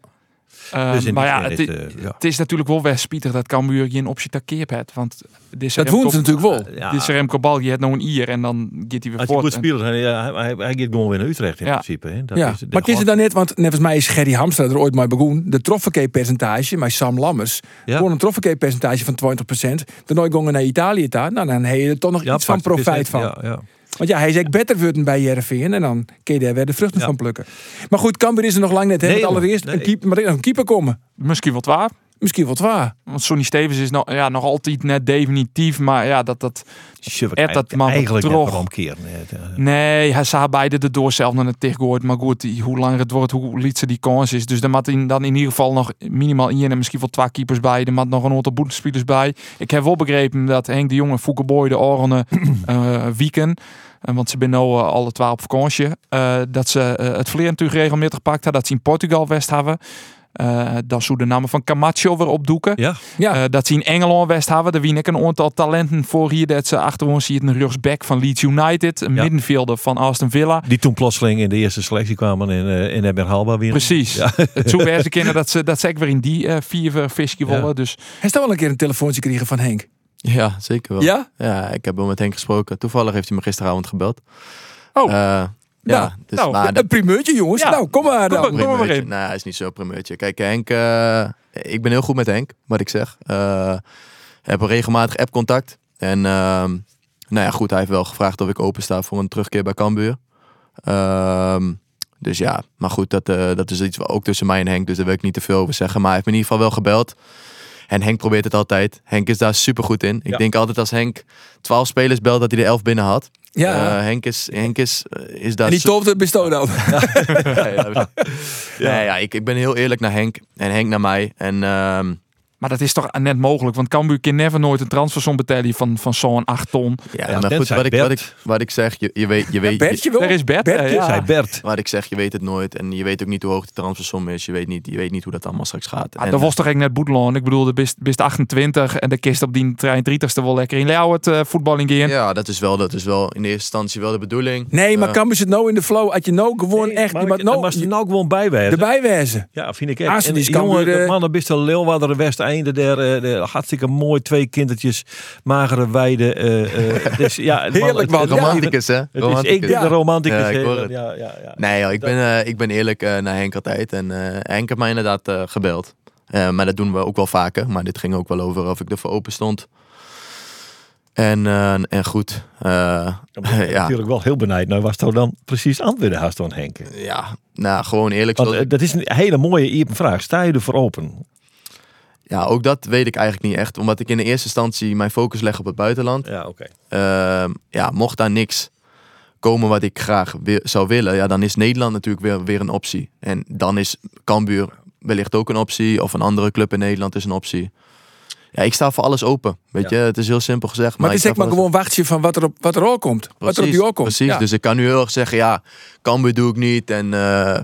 S5: Eh,
S4: Dus
S5: maar ja het,
S4: is eh, ja.
S5: het is natuurlijk wel wespietig dat Cambuur geen optie takeerd heeft. Want dit
S3: Dat woont natuurlijk wel.
S4: Ja.
S5: Dit is Remco Bal, je hebt nog een ier en dan gaat hij weer
S4: Als hij
S5: voort.
S4: goed speelt, hij, ja, hij, hij, hij gaat gewoon weer naar Utrecht in
S5: Ja.
S4: principe. Hè. Dat
S3: ja.
S4: is de
S3: maar het
S4: god-
S3: dan net, want net als mij is Gerry Hamstra er ooit maar begonnen. De trofferkeepercentage, maar Sam Lammers.
S4: Ja.
S3: Gewoon een trofferkeepercentage van 20%. Dan nooit gongen naar Italië daar. Nou, dan heb je er toch nog
S4: Ja,
S3: iets van profijt van.
S4: Ja, ja.
S3: Want ja, hij is echt beter worden bij Jereveen. En dan kun je daar weer de vruchten
S4: Ja.
S3: van plukken. Maar goed, Cambuur is er nog lang net. Hè?
S4: Nee,
S3: allereerst
S4: Nee.
S3: een keeper, maar er een keeper komen.
S5: Misschien wat waar.
S3: Misschien wel waar.
S5: Want Sonny Stevens is nog, ja, nog altijd net definitief. Maar ja, dat, dat, Ed dat man
S4: eigenlijk. Het, eh,
S5: Nee, hij zou beide de door zelf naar het tegenwoordig. Maar goed, die- hoe langer het wordt, hoe liet die kans is. Dus er moet in, dan in ieder geval nog minimaal één en misschien wel twee keepers bij. Er moet nog een aantal boetespelers bij. Ik heb wel begrepen dat Henk de Jonge, Foukeboy, de Orne, eh Wieken... eh, want ze zijn nu eh, alle twee op vakantie. eh, dat ze eh, het vleer natuurlijk regelmatig pakt. Dat ze in Portugal West hebben. Eh, dat ze de namen van Camacho weer opdoeken.
S4: Ja,
S3: Ja.
S5: Eh, dat ze in Engeland West hebben. Daar wien ik een aantal talenten voor hier. Dat ze achter ons ziet een rechtsback van Leeds United. Een
S4: Ja.
S5: middenvelder van Aston Villa.
S4: die toen plotseling in de eerste selectie kwamen en, uh, en hebben haalbaar weer.
S5: Precies.
S4: Ja.
S5: Het zou best kennen dat ze, dat ze ook weer in die eh, vier visje
S4: Ja.
S5: willen. Dus
S3: Hij is toch wel een keer een telefoontje gekregen van Henk.
S6: Ja, zeker wel.
S3: Ja?
S6: Ja, ik heb wel met Henk gesproken. Toevallig heeft hij me gisteravond gebeld.
S5: Oh.
S6: Eh,
S3: Nou,
S6: ja, dus,
S5: nou,
S6: maar
S3: Een primeurtje, jongens.
S5: Ja.
S3: Nou, kom maar
S5: Kom
S3: dan.
S5: maar. maar in.
S6: Nou, hij is niet zo primeurtje. Kijk, Henk, eh, ik ben heel goed met Henk, wat ik zeg. Eh heb een regelmatig app-contact. En ehm, nou ja, goed, hij heeft wel gevraagd of ik open sta voor een terugkeer bij Cambuur. Ehm, dus ja, maar goed, dat, eh, dat is iets wat ook tussen mij en Henk, dus daar wil ik niet te veel over zeggen. Maar hij heeft me in ieder geval wel gebeld. En Henk probeert het altijd. Henk is daar super goed in. Ik
S4: Ja.
S6: denk altijd als Henk 12 spelers belt dat hij de 11 binnen had.
S3: Ja.
S6: Eh, Henk is, Henk is, eh, is daar
S3: en die
S6: zo-
S3: tofde bestoot dan.
S6: ja, ja. Nee, ja, ik, ik ben heel eerlijk naar Henk en Henk naar mij. En ehm,
S5: Maar dat is toch net mogelijk, want Cambuur kan never nooit een transfersom betalen van, van zo'n 8 ton.
S6: Ja,
S4: Ja,
S6: maar goed, wat ik, wat, ik, wat ik zeg, je, je weet, je weet, je-
S3: Bertje wel?
S5: Er is Bert,
S3: Bertje,
S5: eh, ja.
S4: Zei Bert.
S6: wat ik zeg, je weet het nooit. En je weet ook niet hoe hoog de transfersom is. Je weet niet, je weet niet hoe dat allemaal straks gaat.
S5: Ah,
S6: En,
S5: dat was toch echt net Boedeloon. Ik bedoel, de best, best 28 en de kist op die trein 30ste wel lekker in Leeuwen het voetbal in gaan.
S6: ja, dat is, wel, dat is wel in eerste instantie wel de bedoeling.
S3: Nee, maar
S6: Eh,
S3: Cambuur zit nou in de flow. Had je nou gewoon echt
S4: Maar
S3: nou,
S4: mag je nou gewoon bijwijzen.
S3: erbij wezen.
S4: Ja, vind ik echt. En
S3: die
S4: jongen, de
S3: eh,
S4: mannen best wel Leeuwarden Westeinde, der, eh, de, hartstikke mooi, twee kindertjes, magere weide. eh, dus, ja,
S3: Heerlijk,
S4: man.
S6: Romanticus, hè?
S4: ik ben de romanticus.
S6: Ja,
S4: ja, ja.
S6: Nee, joh, ik, ben, ik ben eerlijk naar Henk altijd. En Henk heeft mij inderdaad gebeld. Maar dat doen we ook wel vaker. Maar dit ging ook wel over of ik ervoor open stond. En, en goed.
S4: ik
S6: ja,
S4: natuurlijk wel heel benijd. Nou, was toch dan precies antwoorden haast dan Henk?
S6: ja, nou gewoon eerlijk.
S4: Want
S6: zoals
S4: dat is een hele mooie vraag. Sta je ervoor open?
S6: Ja, ook dat weet ik eigenlijk niet echt. Omdat ik in de eerste instantie mijn focus leg op het buitenland.
S4: Ja, oké.
S6: Ehm, ja, mocht daar niks komen wat ik graag wi- zou willen, ja, dan is Nederland natuurlijk weer, weer een optie. En dan is Cambuur wellicht ook een optie. Of een andere club in Nederland is een optie. Ja, ik sta voor alles open. Weet je, het is heel simpel gezegd.
S3: Maar
S6: ik
S3: het is echt maar gewoon wachtje van wat er op, wat er al komt. wat er op die oor komt.
S6: Precies,
S3: Ja.
S6: dus ik kan nu heel erg zeggen, ja, Cambuur doe ik niet. En eh,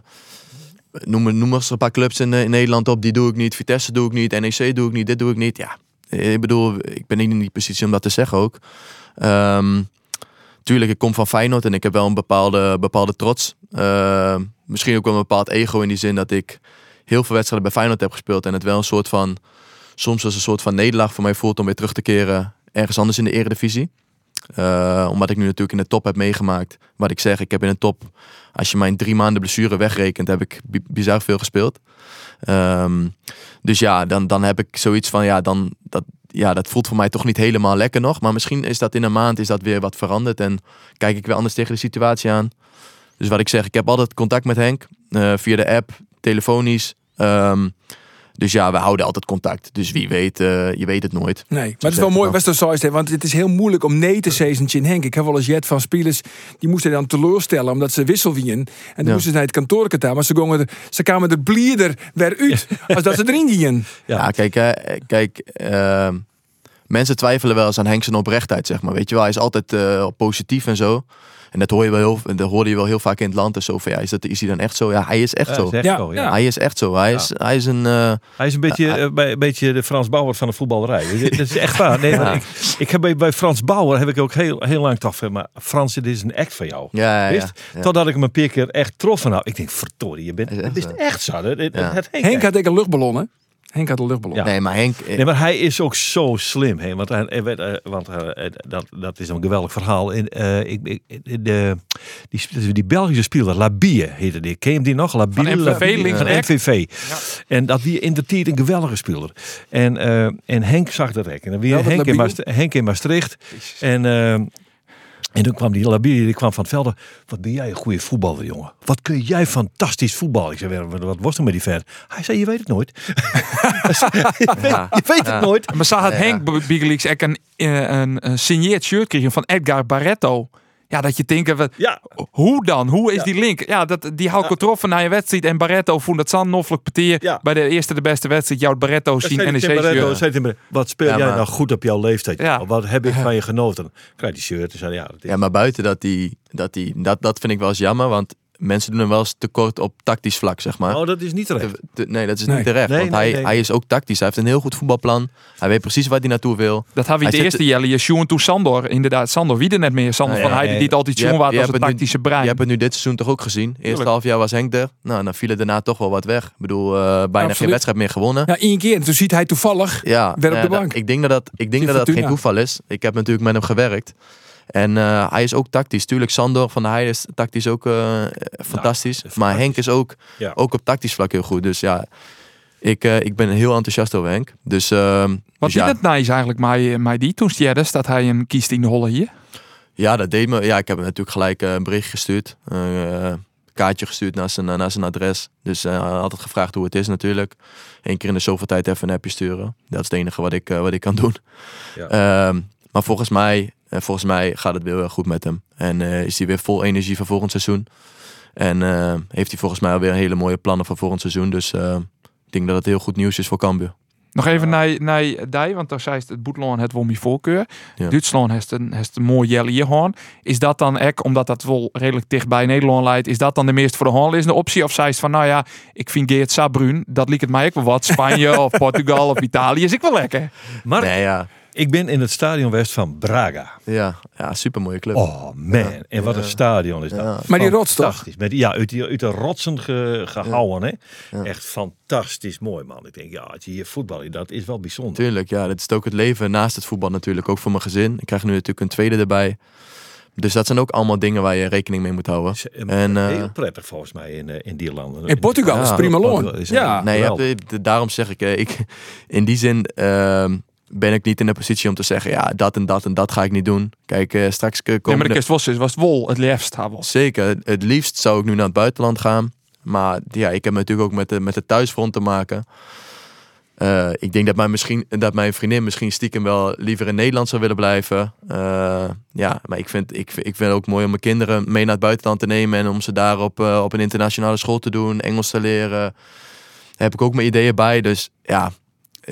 S6: noem, noem eens een paar clubs in, eh, in Nederland op, die doe ik niet. Vitesse doe ik niet, NEC doe ik niet, dit doe ik niet. Ja, ik bedoel, ik ben niet in die positie om dat te zeggen ook. Ehm, tuurlijk, ik kom van Feyenoord en ik heb wel een bepaalde, bepaalde trots. Ehm, misschien ook wel een bepaald ego in die zin dat ik heel veel wedstrijden bij Feyenoord heb gespeeld. En het wel een soort van, soms als een soort van nederlaag voor mij voelt om weer terug te keren ergens anders in de eredivisie. Eh, omdat ik nu natuurlijk in de top heb meegemaakt. Wat ik zeg, ik heb in de top, als je mijn drie maanden blessure wegrekent, heb ik bi- bizar veel gespeeld. Ehm, dus ja, dan, dan heb ik zoiets van, ja, dan, dat, ja, dat voelt voor mij toch niet helemaal lekker nog. Maar misschien is dat in een maand is dat weer wat veranderd. En kijk ik weer anders tegen de situatie aan. Dus wat ik zeg, ik heb altijd contact met Henk. eh, via de app, telefonisch. Ehm, dus ja, we houden altijd contact. Dus wie weet, eh, je weet het nooit.
S3: Nee, maar het is wel mooi, Wester Sois, want het is heel moeilijk om nee te zeggen in Henk. Ik heb wel eens jet van spelers die moesten dan teleurstellen omdat ze wissel wien. En dan
S6: Ja.
S3: moesten ze naar het kantoor gaan, maar ze, gongen er, ze kwamen er blierder weer uit als dat ze erin gingen.
S4: Ja.
S6: Ja, kijk, hè, kijk ehm, mensen twijfelen wel eens aan Henk zijn oprechtheid, zeg maar. Weet je wel, hij is altijd eh, positief en zo. En dat, hoor je wel heel, dat hoorde je wel heel vaak in het land. En zo van, ja, is, dat, is hij dan echt zo? Ja, hij is echt
S4: Ja,
S6: zo.
S4: is echt
S3: Ja,
S4: zo, ja.
S3: ja.
S6: Hij is echt zo. Hij, is, hij is een... eh,
S4: Hij is een beetje, eh, bij, een beetje de Frans Bauer van de voetballerij. Dat is echt waar. Nee, maar ik, ik heb bij, bij Frans Bauer heb ik ook heel, heel lang toch van, maar Frans, dit is een act van jou.
S6: ja, ja,
S4: Wist?
S6: ja.
S4: Totdat ik hem een paar keer echt trof van nou. Ik denk, verdorie, je bent, het
S6: echt
S4: is
S6: zo.
S4: echt zo. Het, het,
S6: Ja.
S4: het Henk,
S3: Henk had ik een luchtballon, hè? Henk had een luchtballon.
S4: Ja.
S6: Nee, maar Henk... eh,
S4: Nee, maar hij is ook zo slim. Hè? Want, hij, hij werd, eh, want eh, dat, dat is een geweldig verhaal. In, eh, ik, ik, de, die, die Belgische speler, Labie heette die. Ken je hem die nog? Labie,
S5: Van MVV,
S4: Labie, Van. En dat wie in de tijd een geweldige speler. En, eh, en Henk zag dat ook. En dan weer Henk, in Henk Maastricht. En... eh, en toen kwam die Labie, die kwam van het veld. Wat ben jij een goede voetballer, jongen. Wat kun jij fantastisch voetballen. Ik zei, wat, wat was er met die vent? Hij zei, je weet het nooit. je, weet,
S6: Ja.
S4: je weet het
S6: Ja.
S4: nooit.
S5: Maar had
S6: Ja.
S5: Henk Biegelix ook een, eh, een, een signeerd shirt kregen van Edgar Barretto. Ja, dat je denkt, wat,
S4: Ja,
S5: hoe dan? Hoe is
S4: Ja.
S5: die link? Ja, dat, die hou ik getroffen na je wedstrijd. En Barretto vond dat zo'n noffelijk peteer.
S4: Ja.
S5: Bij de eerste de beste wedstrijd. Jouw Barretto zien
S4: zei
S5: NEC
S4: Wat speel
S6: Ja,
S4: jij
S6: maar-
S4: nou goed op jouw leeftijd?
S5: Ja.
S4: Wat heb ik van je genoten? Krijg die shirt. en zei, ja, dat is-
S6: Ja, maar buiten dat die, dat die, dat, dat vind ik wel eens jammer, want mensen doen hem wel eens tekort op tactisch vlak, zeg maar.
S4: Oh, dat is niet terecht.
S6: Te- te- nee, dat is
S3: Nee.
S6: niet terecht,
S4: Nee,
S6: want
S4: nee,
S6: hij,
S4: nee.
S6: hij is ook tactisch. Hij heeft een heel goed voetbalplan. Hij weet precies waar hij naartoe wil.
S5: Dat had we
S6: Hij
S5: eerste
S6: zit-
S5: jelle. Je Sjoen toen Sandor. Inderdaad, Sandor wie er net meer. Sandor
S6: Nee,
S5: van
S6: nee,
S5: Heide die het altijd Sjoen was als een
S6: het nu-
S5: tactische brein.
S6: Je hebt het nu dit seizoen toch ook gezien. Eerste half jaar was Henk er. Nou, dan viel er daarna toch wel wat weg. Ik bedoel, eh, bijna geen wedstrijd meer gewonnen.
S3: Ja, één keer. En toen ziet hij toevallig.
S6: Ja,
S3: Weer op
S6: eh,
S3: de bank.
S6: ik denk dat dat, ik denk dat, dat geen toeval is. Ik heb natuurlijk met hem gewerkt. En eh, hij is ook tactisch. Tuurlijk, Sandor van der Heijden is tactisch ook eh, fantastisch.
S4: is
S6: maar Henk is ook,
S4: Ja.
S6: ook op tactisch vlak heel goed. Dus ja, ik, eh, ik ben heel enthousiast over Henk. Dus, ehm,
S5: Wat
S6: dus
S5: is
S6: ja,
S5: het nice eigenlijk mij, mij die toen Stjeddes dat hij een kiest in de holle hier?
S6: ja, dat deed me. Ja, ik heb hem natuurlijk gelijk een bericht gestuurd. Eh, een kaartje gestuurd naar zijn, naar zijn adres. Dus eh, altijd gevraagd hoe het is natuurlijk. Eén keer in de zoveel tijd even een appje sturen. Dat is het enige wat ik, eh, wat ik kan doen.
S4: Ja.
S6: Ehm, maar volgens mij, eh, volgens mij gaat het weer heel goed met hem. En eh, is hij weer vol energie voor volgend seizoen. En eh, heeft hij volgens mij alweer hele mooie plannen voor volgend seizoen. Dus eh, ik denk dat het heel goed nieuws is voor Cambuur.
S5: Nog even naar, naar die, want daar zei het, het Boetland het wel mijn voorkeur.
S6: Ja.
S5: Duitsland heeft een, heeft een mooi jelle. Is dat dan ek, omdat dat wel redelijk dicht bij Nederland leidt, is dat dan de meest voor de hand liggende optie? Of zei het van, nou ja, ik vind Geert Sabrun, dat liep het mij ook wel wat. Spanje of Portugal of Italië is ik wel lekker.
S4: Maar
S6: Nee, ja.
S4: Ik ben in het stadion West van Braga.
S6: Ja, ja super mooie club.
S4: Oh man, en wat een stadion is dat.
S6: Ja.
S3: Maar die rots toch?
S4: Fantastisch. Met, ja, uit, die, uit de rotsen ge- gehouden. Hè?
S6: Ja.
S4: Echt fantastisch mooi, man. Ik denk, ja, als je hier voetbal, dat is wel bijzonder.
S6: Tuurlijk, ja. Dat is ook het leven naast het voetbal natuurlijk. Ook voor mijn gezin. Ik krijg nu natuurlijk een tweede erbij. Dus dat zijn ook allemaal dingen waar je rekening mee moet houden.
S4: Is,
S6: En, eh,
S4: heel prettig volgens mij in, eh, in die landen.
S3: In Portugal
S6: Ja,
S3: is prima loon. Ja.
S6: Nee, hebt, daarom zeg ik, eh, ik, in die zin ehm, ben ik niet in de positie om te zeggen, ja, dat en dat en dat ga ik niet doen. Kijk, eh, straks eh,
S5: Nee,
S6: komen
S5: maar de kerst was, was het wol het liefst hebben.
S6: Zeker, het- liefst zou ik nu naar het buitenland gaan. Maar ja, ik heb natuurlijk ook met de, met de thuisfront te maken. Eh, ik denk dat mijn, misschien, dat mijn vriendin misschien stiekem wel liever in Nederland zou willen blijven. Ja, maar ik vind, ik, ik vind het ook mooi om mijn kinderen mee naar het buitenland te nemen. En om ze daar op, op een internationale school te doen, Engels te leren. Daar heb ik ook mijn ideeën bij. Dus ja,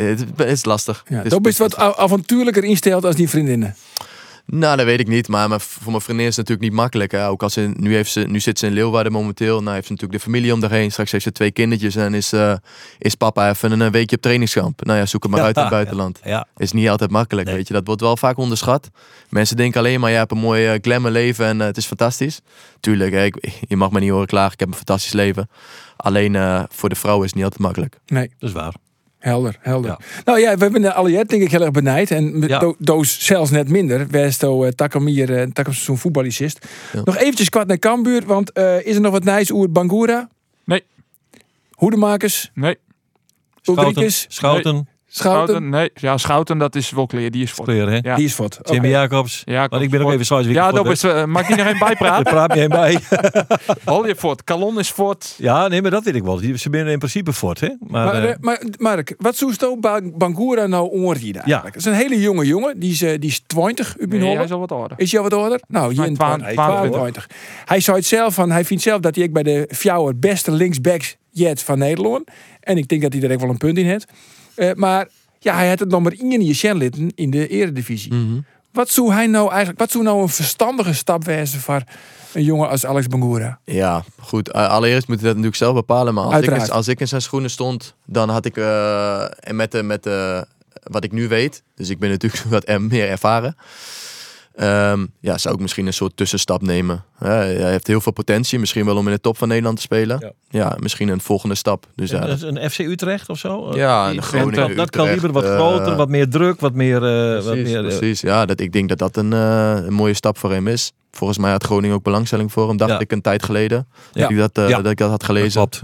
S6: het, het is lastig.
S3: Ja,
S6: is-
S3: dat is wat avontuurlijker insteld als die vriendinnen.
S6: nou, dat weet ik niet. Maar voor mijn vriendin is het natuurlijk niet makkelijk. Hè? Ook als ze, nu, heeft ze, nu zit ze in Leeuwarden momenteel. Nou heeft ze natuurlijk de familie om haar heen. Straks heeft ze twee kindertjes. En is, eh, is papa even een eh, weekje op trainingskamp. Nou ja, zoek het maar uit in het buitenland.
S4: Ja,
S6: Is niet altijd makkelijk,
S4: Nee.
S6: weet je. Dat wordt wel vaak onderschat. Mensen denken alleen maar, je hebt een mooi uh, glamour leven en eh, het is fantastisch. Tuurlijk, hè, ik, je mag me niet horen klagen. Ik heb een fantastisch leven. Alleen eh, voor de vrouw is het niet altijd makkelijk.
S3: Nee,
S4: dat is waar.
S3: Helder, helder.
S4: Ja.
S3: Nou ja, we hebben de Alliët denk ik heel erg benijd. En met
S4: Ja.
S3: do- doos zelfs net minder. Westo uh, Takamir, uh, Takam zo'n voetballicist.
S6: Ja.
S3: Nog eventjes kwart naar Cambuur. Want eh, is er nog wat nice oer Bangura?
S5: Nee.
S3: Hoedemakers?
S5: Nee.
S3: Ulrikes?
S4: Schouten,
S3: Schouten?
S5: Schouten? Nee. Ja, Schouten, dat is wel clear. Die is voor.
S4: Hè?
S5: Ja.
S3: Die is wat.
S4: Jimmy. Jacobs.
S5: Ja,
S4: Want ik ben ook even zoals
S5: Ja, dat is, eh, mag ik nog
S4: Daar
S5: bijpraten?
S4: praat je heen bij.
S5: Hol je voort. Kalon is voort.
S4: Ja, nee, maar dat weet ik wel. Die- Ze binnen in principe fort, hè? Maar,
S3: Maar,
S4: eh,
S3: eh, maar Mark, wat zoest ook Ba- Bangura nou onrieden eigenlijk? Het is een hele jonge jongen. Die is, die is 20 up in
S5: Nee, hij is al wat ouder.
S3: Is hij al wat ouder? Nou, hier in
S5: twaalf-
S3: 22. 22. Hij zei het zelf van, hij vindt zelf dat hij ik bij de Fjouwer beste linksbacks jet van Nederland. En ik denk dat hij er ook wel een punt in heeft. Eh, maar ja, hij had het nog maar in je Shenlitten in de eredivisie.
S6: Mhm.
S3: Wat zou hij nou eigenlijk, wat zou nou een verstandige stap wezen voor een jongen als Alex Bangura?
S6: Ja, goed. Uh, allereerst moet je dat natuurlijk zelf bepalen. Maar als ik,
S3: Uiteraard.
S6: als ik in zijn schoenen stond, dan had ik... eh, en met, de, met de, wat ik nu weet, dus ik ben natuurlijk wat er- meer ervaren... ehm, ja, zou ik misschien een soort tussenstap nemen. Hij heeft heel veel potentie, misschien wel om in de top van Nederland te spelen.
S4: Ja.
S6: Ja, misschien een volgende stap. Dus ja,
S4: dat een FC Utrecht of zo?
S6: Ja, een Groningen,
S4: Dat, dat liever wat
S6: eh,
S4: groter, wat meer druk, wat meer... eh, wat
S6: precies,
S4: meer eh,
S6: precies. Ja, dat, ik denk dat dat een, eh, een mooie stap voor hem is. Volgens mij had Groningen ook belangstelling voor hem, dacht
S4: Ja.
S6: ik een tijd geleden.
S4: Ja.
S6: Dat, ik dat,
S4: Ja.
S6: dat ik dat had
S4: dat
S6: gelezen.
S4: klopt.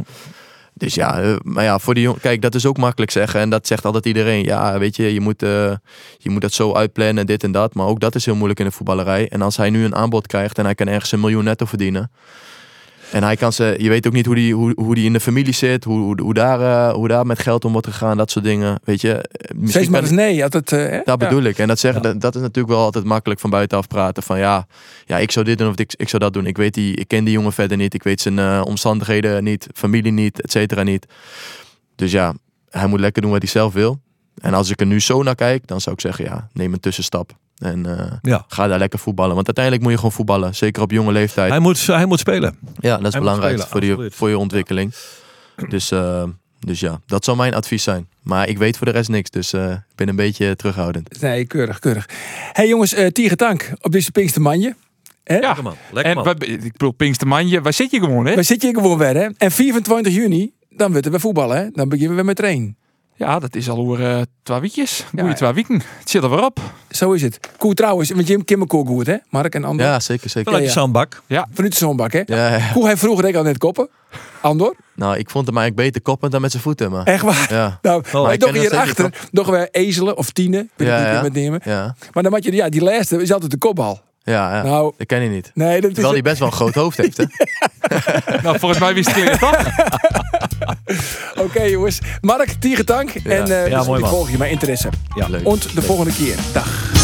S6: Dus ja, eh, maar ja, voor die jongen, kijk, dat is ook makkelijk zeggen. En dat zegt altijd iedereen. Ja, weet je, je moet, eh, je moet dat zo uitplannen, dit en dat. Maar ook dat is heel moeilijk in de voetballerij. En als hij nu een aanbod krijgt en hij kan ergens een miljoen netto verdienen. En hij kan ze, je weet ook niet hoe die, hoe, hoe die in de familie zit, hoe, hoe, hoe daar, eh, hoe daar met geld om wordt gegaan, dat soort dingen. Weet je, eh, misschien
S3: Steeds maar eens nee. Eh, hè?
S6: dat
S3: Ja.
S6: bedoel ik. En dat, zeggen, dat, dat is natuurlijk wel altijd makkelijk van buitenaf praten. Van ja, ja ik zou dit doen of ik, ik zou dat doen. Ik, weet die, ik ken die jongen verder niet. Ik weet zijn eh, omstandigheden niet, familie niet, et cetera niet. Dus ja, hij moet lekker doen wat hij zelf wil. En als ik er nu zo naar kijk, dan zou ik zeggen ja, neem een tussenstap. En eh,
S4: Ja.
S6: ga daar lekker voetballen. Want uiteindelijk moet je gewoon voetballen. Zeker op jonge leeftijd.
S4: Hij moet, hij moet spelen.
S6: ja, dat is
S4: hij
S6: belangrijk
S4: spelen,
S6: voor, die,
S4: absoluut.
S6: voor je ontwikkeling. Dus, eh, dus ja, dat zou mijn advies zijn. Maar ik weet voor de rest niks. Dus eh, ik ben een beetje terughoudend.
S3: Nee, keurig, keurig. hey, jongens, eh Tiger Tank op deze Pinkstermanje. Hè?
S5: Ja.
S4: Lekker man. Lekker
S5: En
S4: man.
S5: ik bedoel, Pinkstermanje, waar zit je gewoon, hè?
S3: Waar zit je gewoon weer, hè? En 24 juni, dan willen we voetballen, hè? Dan beginnen we met trainen.
S5: Ja, dat is al over eh twee weekjes.
S3: Ja,
S5: Goeie
S3: ja.
S5: twee weken. Het zit er weer op.
S3: Zo is het. Koe trouwens, want Jim Kimmer Koe goed, hè? Mark en Andor.
S6: Ja, zeker, zeker.
S4: Vanuit de
S3: ja.
S4: zandbak.
S3: Vanuit de zonbak, hè?
S6: Ja, ja.
S3: Koe hij vroeger ik al net koppen. Andor?
S6: Nou, ik vond hem eigenlijk beter koppend dan met zijn voeten. Maar,
S3: Echt waar?
S6: ja.
S3: Nou,
S6: maar
S3: wij
S6: ik
S3: toch hierachter nog weer ezelen of tienen.
S6: Ja, ja.
S3: nemen.
S6: Ja,
S3: Maar dan moet je, ja, die laatste is altijd de kopbal.
S6: ja, ja.
S3: Nou,
S6: dat ken je niet.
S3: nee, dat is...
S6: Terwijl hij best wel een groot hoofd heeft, hè?
S5: Nou, volgens mij wist ik het toch?
S3: Oké, jongens. Mark, Tiger Tank. En eh
S4: Ja,
S3: dus
S4: man.
S3: volg je met interesse.
S4: Ja.
S6: Leuk.
S3: En de volgende keer. Dag.